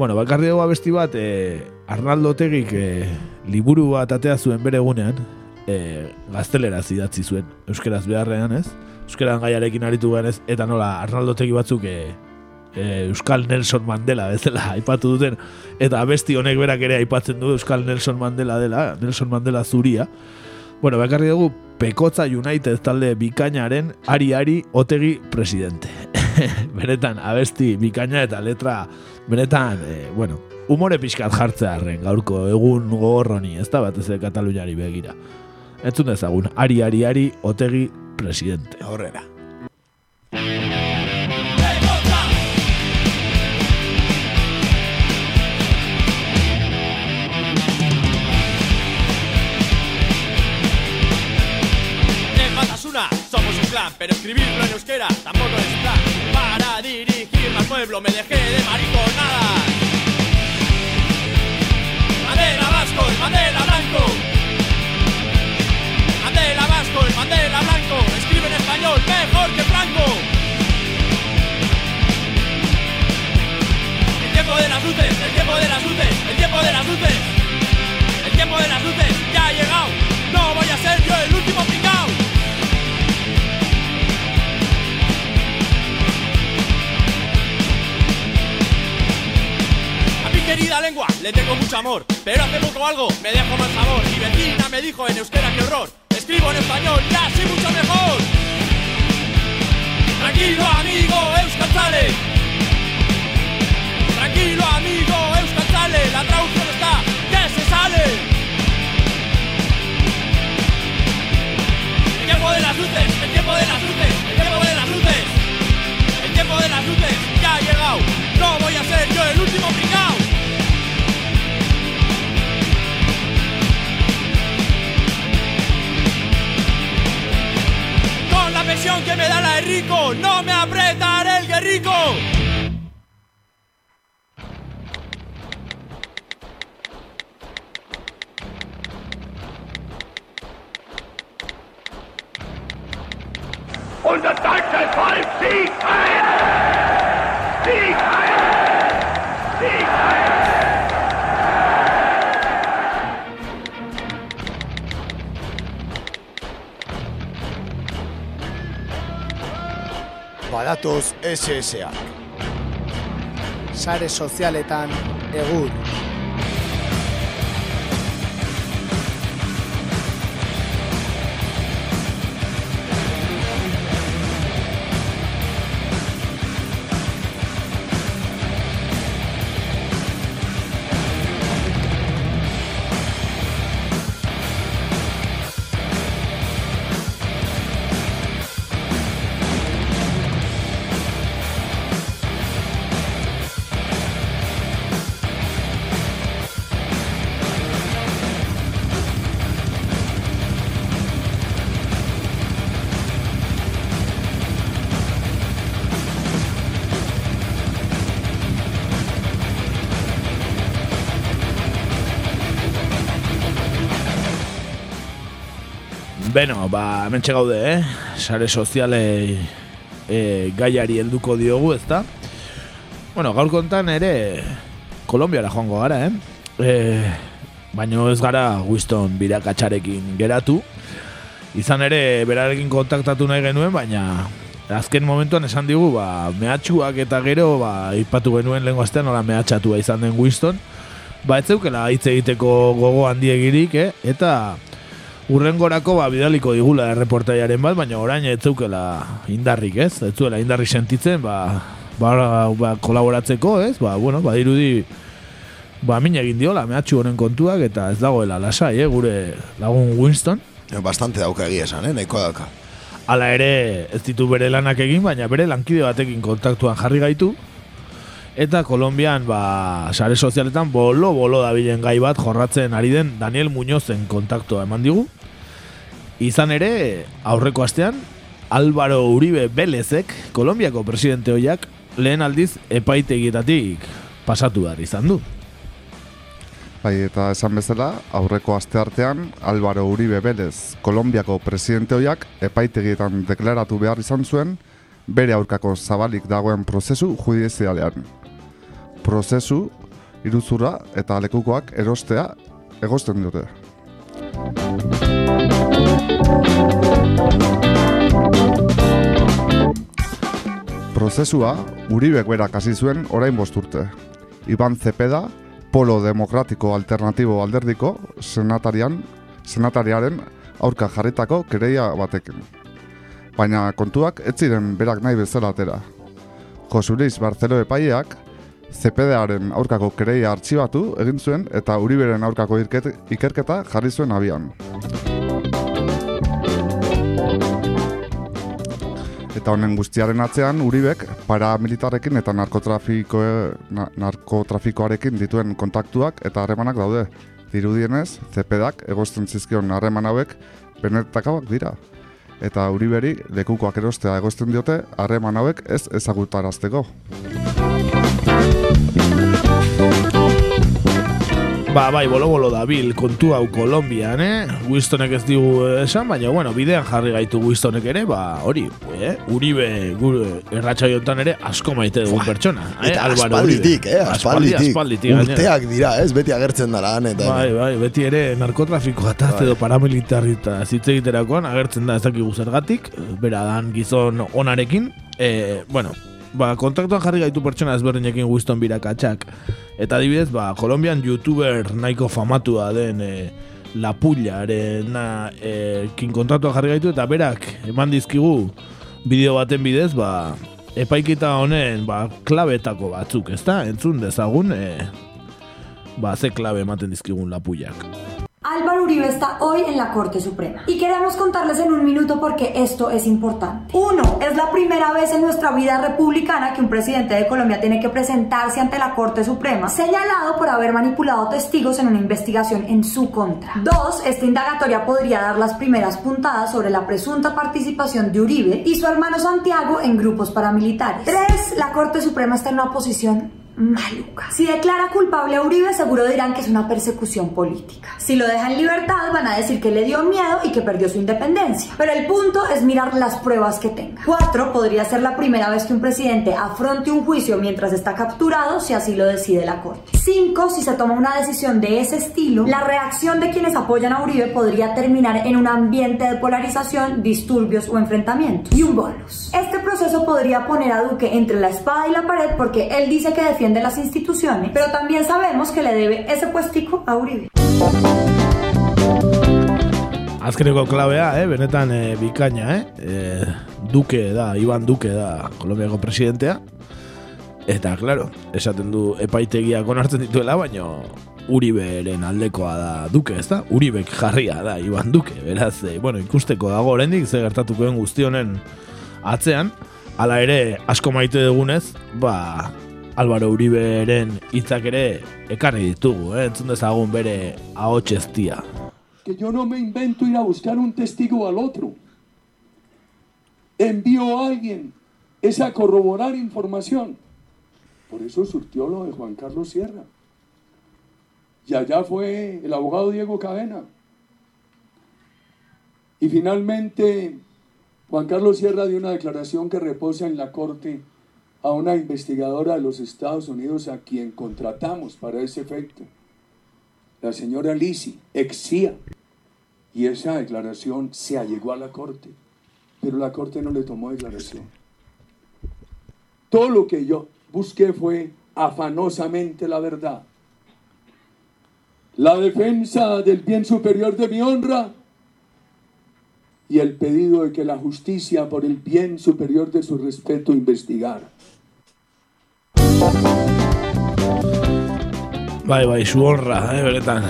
Speaker 2: Bueno, ba, ekarri dugu abesti bat, e, Arnaldo Tegik e, liburu bat atea zuen bere egunean, e, gazteleraz idatzi zuen, euskeraz beharrean ez, euskeran gaiarekin aritu garen ez, eta nola Arnaldo Tegi batzuk e, e, Euskal Nelson Mandela bezala aipatu duten, eta abesti honek berak ere aipatzen du Euskal Nelson Mandela dela, Nelson Mandela zuria. Bueno, bakarri dugu Pekotza United talde bikainaren ari-ari otegi presidente. benetan, abesti bikaina eta letra, benetan, e, bueno, umore pixkat jartzearen gaurko egun gogorroni, ez da batez ere Kataluniari begira. Entzun dezagun, ari, ari, ari, otegi presidente.
Speaker 3: Aurrera.
Speaker 23: Clan, pero escribirlo en euskera tampoco es plan. Para dirigirme al pueblo me dejé de mariconadas. Mandela vasco, el Mandela blanco. Mandela vasco, el Mandela blanco. Escribe en español mejor que Franco. El tiempo de las luces, el tiempo de las luces, el tiempo de las luces. El tiempo de las luces ya ha llegado. No voy a ser yo el último pringao. Querida lengua le tengo mucho amor, pero hace poco algo me dejó mal sabor. Mi vecina me dijo en euskera que horror. Escribo en español y así mucho mejor. Tranquilo amigo Euskaltzale.
Speaker 3: Badatoz SSA.
Speaker 24: Sare sozialetan egur.
Speaker 2: Beno, ba, hemen gaude, eh? Sare soziale e, gaiari helduko diogu, ezta? Bueno, gaur kontan ere Kolombiara joango gara, eh? E, baino ez gara Winston birakatxarekin geratu. Izan ere, berarekin kontaktatu nahi genuen, baina azken momentuan esan digu, ba, mehatxuak eta gero, ba, ipatu genuen lehen astean nola mehatxatua izan den Winston. Ba, ez zeukela hitz egiteko gogo handiegirik, eh? Eta urrengorako ba, bidaliko digula erreportaiaren bat, baina orain ez zeukela indarrik, ez? Ez zuela indarrik sentitzen, ba, ba, ba kolaboratzeko, ez? Ba, bueno, ba, dirudi ba, min egin diola, mehatxu honen kontuak, eta ez dagoela lasai, eh, gure lagun Winston.
Speaker 3: Bastante dauka egia esan, eh? nahiko dauka.
Speaker 2: Hala ere, ez ditu bere lanak egin, baina bere lankide batekin kontaktuan jarri gaitu. Eta Kolombian, ba, sare sozialetan bolo-bolo dabilen gai bat jorratzen ari den Daniel Muñozen kontaktua eman digu. Izan ere, aurreko astean, Álvaro Uribe Belezek, Kolombiako presidente hoiak, lehen aldiz epaitegietatik pasatu behar izan du.
Speaker 4: Bai, eta esan bezala, aurreko aste artean, Álvaro Uribe Vélez, Kolombiako presidente hoiak epaitegietan deklaratu behar izan zuen, bere aurkako zabalik dagoen prozesu judizialean. Prozesu, iruzura eta lekukoak erostea egosten dute. Prozesua, Uribek berak hasi zuen orain bosturte. Iban Zepeda, Polo Demokratiko Alternatibo Alderdiko senatarian, senatariaren aurka jarritako kereia batekin. Baina kontuak ez ziren berak nahi bezala atera. Josuliz Barcelo epaileak CPDaren aurkako kereia artxibatu egin zuen eta Uriberen aurkako ikerket- ikerketa jarri zuen abian. Eta honen guztiaren atzean Uribek paramilitarrekin eta narkotrafiko, na, narkotrafikoarekin dituen kontaktuak eta harremanak daude. Dirudienez, CPDak egozten zizkion harreman hauek benetakaak dira. Eta Uriberi lekukoak erostea egozten diote harreman hauek ez ezagutarazteko.
Speaker 2: Ba, bai, bolo-bolo da bil kontu hau Kolombian, eh? Wistonek ez digu esan, baina, bueno, bidean jarri gaitu Wistonek ere, ba, hori, eh? Uribe, gure erratxaiotan ere, asko maite dugun pertsona. Eh?
Speaker 3: Eta
Speaker 2: Álvaro
Speaker 3: aspalditik,
Speaker 2: Uribe.
Speaker 3: eh? Aspalditik.
Speaker 2: aspalditik, gainera.
Speaker 3: Urteak dira, ez? Beti agertzen dara eta...
Speaker 2: Bai, bai, beti ere narkotrafikoa eta
Speaker 3: Bai.
Speaker 2: edo paramilitarri eta zitze egiterakoan agertzen da ez dakigu zergatik, bera dan gizon onarekin, e, bueno, ba, kontaktuan jarri gaitu pertsona ezberdinekin Winston birakatxak. Eta adibidez, ba, Kolombian youtuber nahiko famatua den e, La Pullaren e, kin kontaktua jarri gaitu eta berak eman dizkigu bideo baten bidez, ba, epaiketa honen ba, klabetako batzuk, ezta? Entzun dezagun, e, ba, ze klabe ematen dizkigun La Pullak.
Speaker 25: Álvaro Uribe está hoy en la Corte Suprema y queremos contarles en un minuto porque esto es importante. Uno, es la primera vez en nuestra vida republicana que un presidente de Colombia tiene que presentarse ante la Corte Suprema, señalado por haber manipulado testigos en una investigación en su contra. Dos, esta indagatoria podría dar las primeras puntadas sobre la presunta participación de Uribe y su hermano Santiago en grupos paramilitares. Tres, la Corte Suprema está en una posición maluca. Si declara culpable a Uribe, seguro dirán que es una persecución política. Si lo deja en libertad, van a decir que le dio miedo y que perdió su independencia. Pero el punto es mirar las pruebas que tenga. Cuatro, podría ser la primera vez que un presidente afronte un juicio mientras está capturado, si así lo decide la corte. Cinco, si se toma una decisión de ese estilo, la reacción de quienes apoyan a Uribe podría terminar en un ambiente de polarización, disturbios o enfrentamientos. Y un bonus. Este proceso podría poner a Duque entre la espada y la pared porque él dice que defiende las instituciones, pero también sabemos que le debe ese puestico a Uribe.
Speaker 2: Azkeneko klabea, eh, benetan eh, bikaina, eh? eh? Duke da, Iban Duke da Kolombiako presidentea. Eta, claro, esaten du epaitegiak onartzen dituela, baino Uriberen aldekoa da Duke, ez da? Uribek jarria da Iban Duke, beraz, eh, bueno, ikusteko dago oraindik ze gertatuko den guzti honen atzean. Hala ere, asko maite dugunez, ba, Álvaro Uriberen hitzak ere ekarri ditugu, eh? entzun dezagun bere
Speaker 26: que yo no me invento ir a buscar un testigo al otro. Envío a alguien, es a corroborar información. Por eso surtió lo de Juan Carlos Sierra. Y allá fue el abogado Diego Cadena. Y finalmente, Juan Carlos Sierra dio una declaración que reposa en la corte a una investigadora de los Estados Unidos a quien contratamos para ese efecto la señora Lisi, ex CIA. Y esa declaración se allegó a la corte, pero la corte no le tomó declaración. Todo lo que yo busqué fue afanosamente la verdad. La defensa del bien superior de mi honra y el pedido de que la justicia por el bien superior de su respeto investigara.
Speaker 2: Bai, bai, su honra, eh, beretan.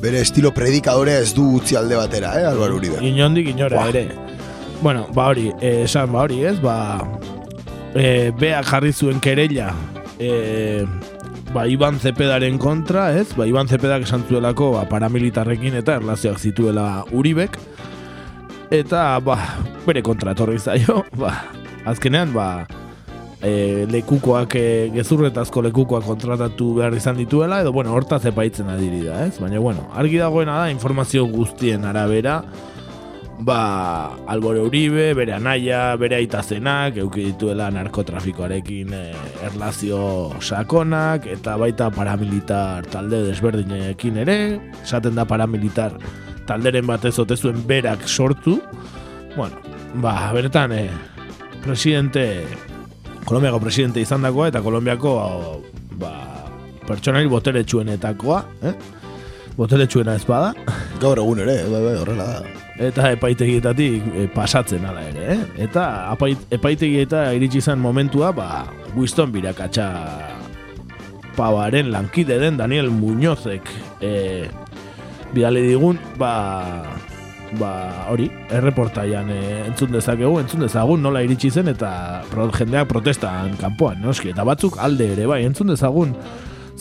Speaker 3: Bere estilo predikadorea ez du utzi alde batera, eh, Albaro Uribe.
Speaker 2: Inondik inora ere. Bueno, ba hori, eh, esan ba hori, ez? Ba, eh, beak jarri zuen kerella, eh, ba, Iban Zepedaren kontra, ez? Ba, Iban Zepedak esan zuelako ba, paramilitarrekin eta erlazioak zituela Uribek. Eta, ba, bere kontra etorri zaio, ba, azkenean, ba, e, lekukoak, e, gezurretazko lekukoak kontratatu behar izan dituela, edo, bueno, hortaz epaitzen adiri da, ez? Baina, bueno, argi dagoena da, informazio guztien arabera, ba, Albore Uribe, bere anaia, bere aita zenak, euki dituela narkotrafikoarekin e, erlazio sakonak, eta baita paramilitar talde desberdinekin ere, esaten da paramilitar talderen batez zuen berak sortu, bueno, ba, beretan, e, presidente, Kolombiako presidente izan dagoa, eta Kolombiako, ba, pertsonari boteretsuenetakoa, eh? boteretsuena ez bada.
Speaker 3: Gaur egun ere, bai, bai, horrela da.
Speaker 2: Eta epaitegietatik e, pasatzen ala ere, eh? Eta apait, epaitegieta iritsi zen momentua, ba, Winston birakatxa pabaren lankide den Daniel Muñozek e, bidali digun, ba, ba, hori, erreportaian e, entzun dezakegu, entzun dezagun nola iritsi zen eta pro, jendeak protestan kanpoan, noski, eta batzuk alde ere, bai, entzun dezagun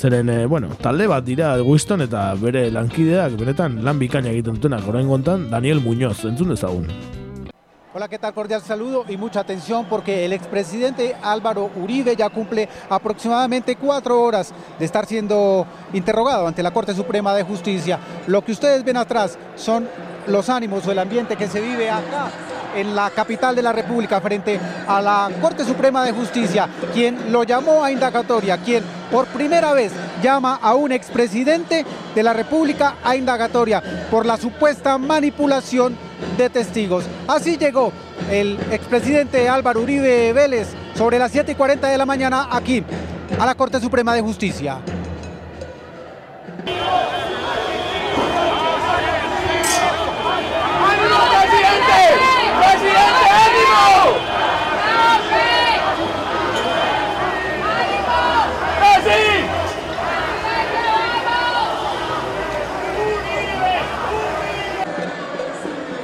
Speaker 2: Zeren, eh, bueno, talde bat dira Winston eta bere lankideak benetan lan bikaina egiten dutenak orain gontan Daniel Muñoz, entzun dezagun.
Speaker 27: Hola, ¿qué tal? Cordial saludo y mucha atención porque el expresidente Álvaro Uribe ya cumple aproximadamente cuatro horas de estar siendo interrogado ante la Corte Suprema de Justicia. Lo que ustedes ven atrás son los ánimos o el ambiente que se vive acá en la capital de la República frente a la Corte Suprema de Justicia, quien lo llamó a indagatoria, quien por primera vez llama a un expresidente de la República a indagatoria por la supuesta manipulación de testigos. Así llegó el expresidente Álvaro Uribe Vélez sobre las 7 y 40 de la mañana aquí a la Corte Suprema de Justicia.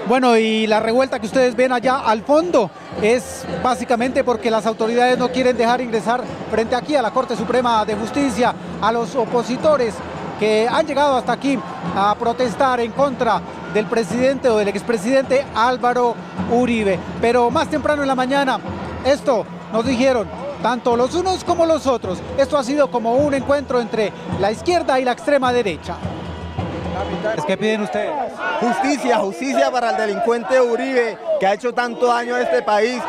Speaker 27: Bueno, y la revuelta que ustedes ven allá al fondo es básicamente porque las autoridades no quieren dejar ingresar frente aquí a la Corte Suprema de Justicia a los opositores que han llegado hasta aquí a protestar en contra del presidente o del expresidente Álvaro Uribe. Pero más temprano en la mañana, esto nos dijeron tanto los unos como los otros. Esto ha sido como un encuentro entre la izquierda y la extrema derecha. ¿Qué piden ustedes?
Speaker 28: Justicia, justicia para el delincuente Uribe que ha hecho tanto daño a este país.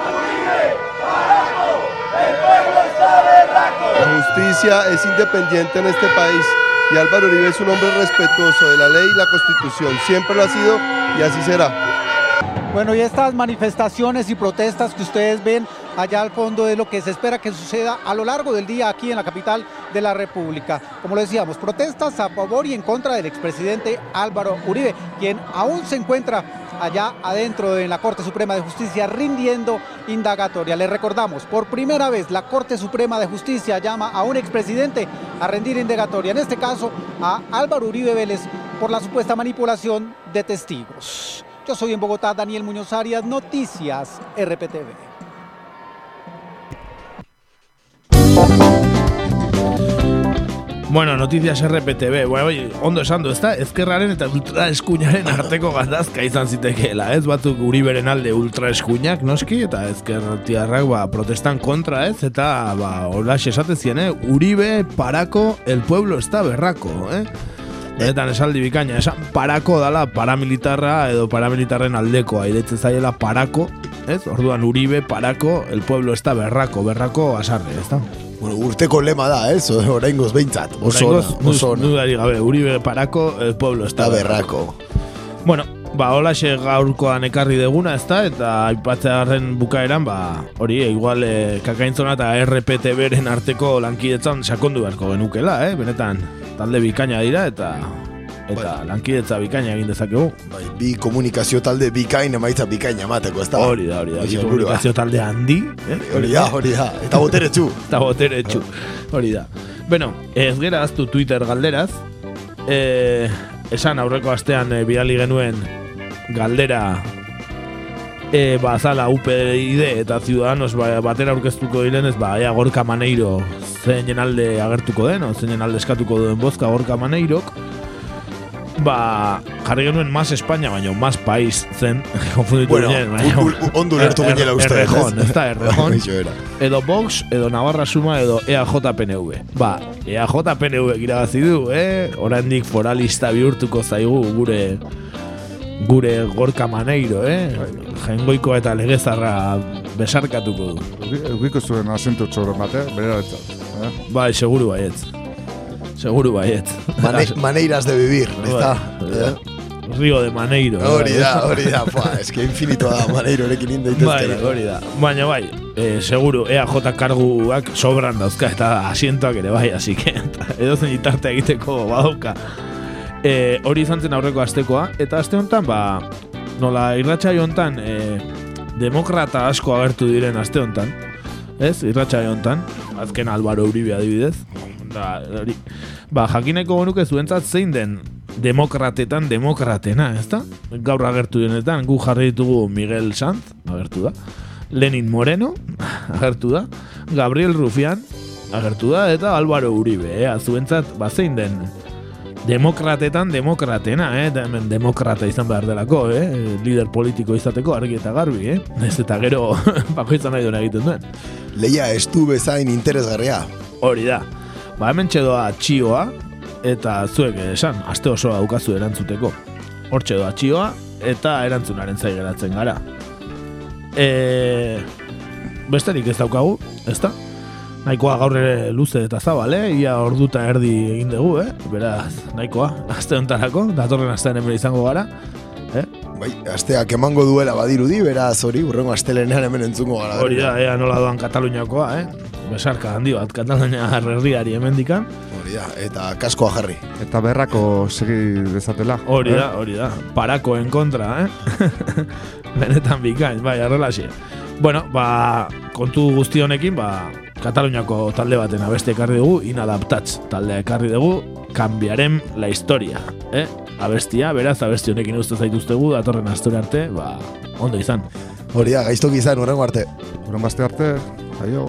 Speaker 29: La justicia es independiente en este país y Álvaro Uribe es un hombre respetuoso de la ley y la constitución. Siempre lo ha sido y así será.
Speaker 27: Bueno, y estas manifestaciones y protestas que ustedes ven allá al fondo es lo que se espera que suceda a lo largo del día aquí en la capital de la República. Como lo decíamos, protestas a favor y en contra del expresidente Álvaro Uribe, quien aún se encuentra allá adentro de la Corte Suprema de Justicia rindiendo indagatoria. Les recordamos, por primera vez la Corte Suprema de Justicia llama a un expresidente a rendir indagatoria, en este caso a Álvaro Uribe Vélez por la supuesta manipulación de testigos. Yo soy en Bogotá, Daniel Muñoz Arias, Noticias RPTV.
Speaker 2: Bueno, noticias RPTV, bueno, ondo esan du, ezta? Ezkerraren eta ultra eskuinaren arteko gandazka izan zitekeela, ez? Batzuk Uriberen alde ultra eskuinak, noski, eta ezkertiarrak ba, protestan kontra, ez? Eta, ba, holax esatezien, eh? Uribe, parako, el pueblo está berrako, eh? Benetan esaldi bikaina, esan parako dala paramilitarra edo paramilitarren aldekoa, iretzen zaiela parako, ez? Orduan Uribe, parako, el pueblo está berrako, berrako asarre, ez?
Speaker 3: Bueno, urteko lema da, ez? Oraingoz behintzat. Oso ona, oso ona.
Speaker 2: Dudari gabe, Uribe parako, el pueblo está
Speaker 3: berrako.
Speaker 2: Bueno, ba, holaxe gaurkoan ekarri deguna, ez da? Eta aipatzearen bukaeran, ba, hori, igual e, kakaintzona eta RPT beren arteko lankidetzan sakondu beharko genukela, eh? Benetan, talde bikaina dira, eta eta lankidetza bikaina egin dezakegu.
Speaker 3: Bai, bi komunikazio talde bikain emaitza bikaina emateko, ez da?
Speaker 2: Hori da, hori da. Bi komunikazio talde handi. Eh?
Speaker 3: Hori da, hori da. Eta boteretsu.
Speaker 2: eta boteretsu. Hori da. Bueno, ez gera aztu Twitter galderaz. E, esan aurreko astean e, bidali genuen galdera e, ba, zala UPyD eta Ciudadanos ba, batera aurkeztuko direnez, ba, ea Gorka Maneiro zeinen alde agertuko den, o zeinen alde eskatuko duen bozka Gorka Maneirok, ba, jarri genuen más España, baina más país zen, konfunditu
Speaker 3: Bueno,
Speaker 2: ginen, baina-
Speaker 3: ondo ulertu
Speaker 2: Er-
Speaker 3: ginela uste,
Speaker 2: Errejón,
Speaker 3: ez?
Speaker 2: da, errejón.
Speaker 3: Eso era.
Speaker 2: edo Vox, edo Navarra Suma, edo E EAJ PNV. Ba, EAJ PNV irabazi du, eh? Oraindik foralista bihurtuko zaigu gure gure gorka maneiro, eh? Jengoiko eta legezarra besarkatuko du.
Speaker 4: Eukiko zuen asiento txoren bate, bere Eh?
Speaker 2: Bai, seguru baietz. Seguru baietz.
Speaker 3: Mane, maneiras de vivir, ezta?
Speaker 2: Bai, Río de Maneiro.
Speaker 3: Hori
Speaker 2: bai.
Speaker 3: da, hori da, pua, eske infinito da Maneiro erekin
Speaker 2: Bai,
Speaker 3: indaitezkera.
Speaker 2: hori da. Baina bai, eh, seguru EAJ karguak sobran dauzka eta asientoak ere bai, así que edo zen itarte egiteko badauka. Eh, hori izan zen aurreko astekoa, eta aste honetan, ba, nola irratxa honetan, eh, demokrata asko agertu diren aste honetan, ez, irratxa honetan, azken Álvaro Uribe adibidez, da, hori, ba, jakineko genuke zuentzat zein den demokratetan demokratena, ezta? Gaur agertu denetan, gu jarri ditugu Miguel Sanz, agertu da, Lenin Moreno, agertu da, Gabriel Rufián, agertu da, eta Álvaro Uribe, eh? zuentzat, ba, zein den demokratetan demokratena, eh? Eta hemen demokrata izan behar delako, eh? Lider politiko izateko argi eta garbi, eh? Ez eta gero bakoitzan nahi duena egiten duen.
Speaker 3: Leia estu bezain interesgarria.
Speaker 2: Hori da. Ba, hemen txedoa txioa, eta zuek esan, aste osoa daukazu erantzuteko. Hor txedoa txioa, eta erantzunaren zai geratzen gara. E, besterik ez daukagu, ezta? Nahikoa gaur ere luze eta zabal, eh? Ia orduta erdi egin dugu, eh? Beraz, nahikoa, aste hontarako, datorren astean hemen izango gara. Eh?
Speaker 3: Bai, asteak emango duela badirudi, beraz hori, urrengo astelenean hemen entzungo gara.
Speaker 2: Hori da, ea nola doan Kataluniakoa, eh? Besarka handi bat, Katalunia herriari hemendikan.
Speaker 3: Hori da, eta kaskoa jarri.
Speaker 4: Eta berrako segi dezatela.
Speaker 2: Hori
Speaker 4: eh?
Speaker 2: da, hori da. Parakoen kontra, eh? Benetan bikain, bai, arrelaxe. Bueno, ba, kontu guzti honekin, ba, Kataluniako talde baten abeste ekarri dugu, inadaptats taldea ekarri dugu, kambiarem la historia, eh? Abestia, beraz, abesti honekin uste zaituztegu, datorren astore arte, ba, ondo izan.
Speaker 3: Hori da, gaiztok izan, urrengo arte.
Speaker 4: Aste arte, aio.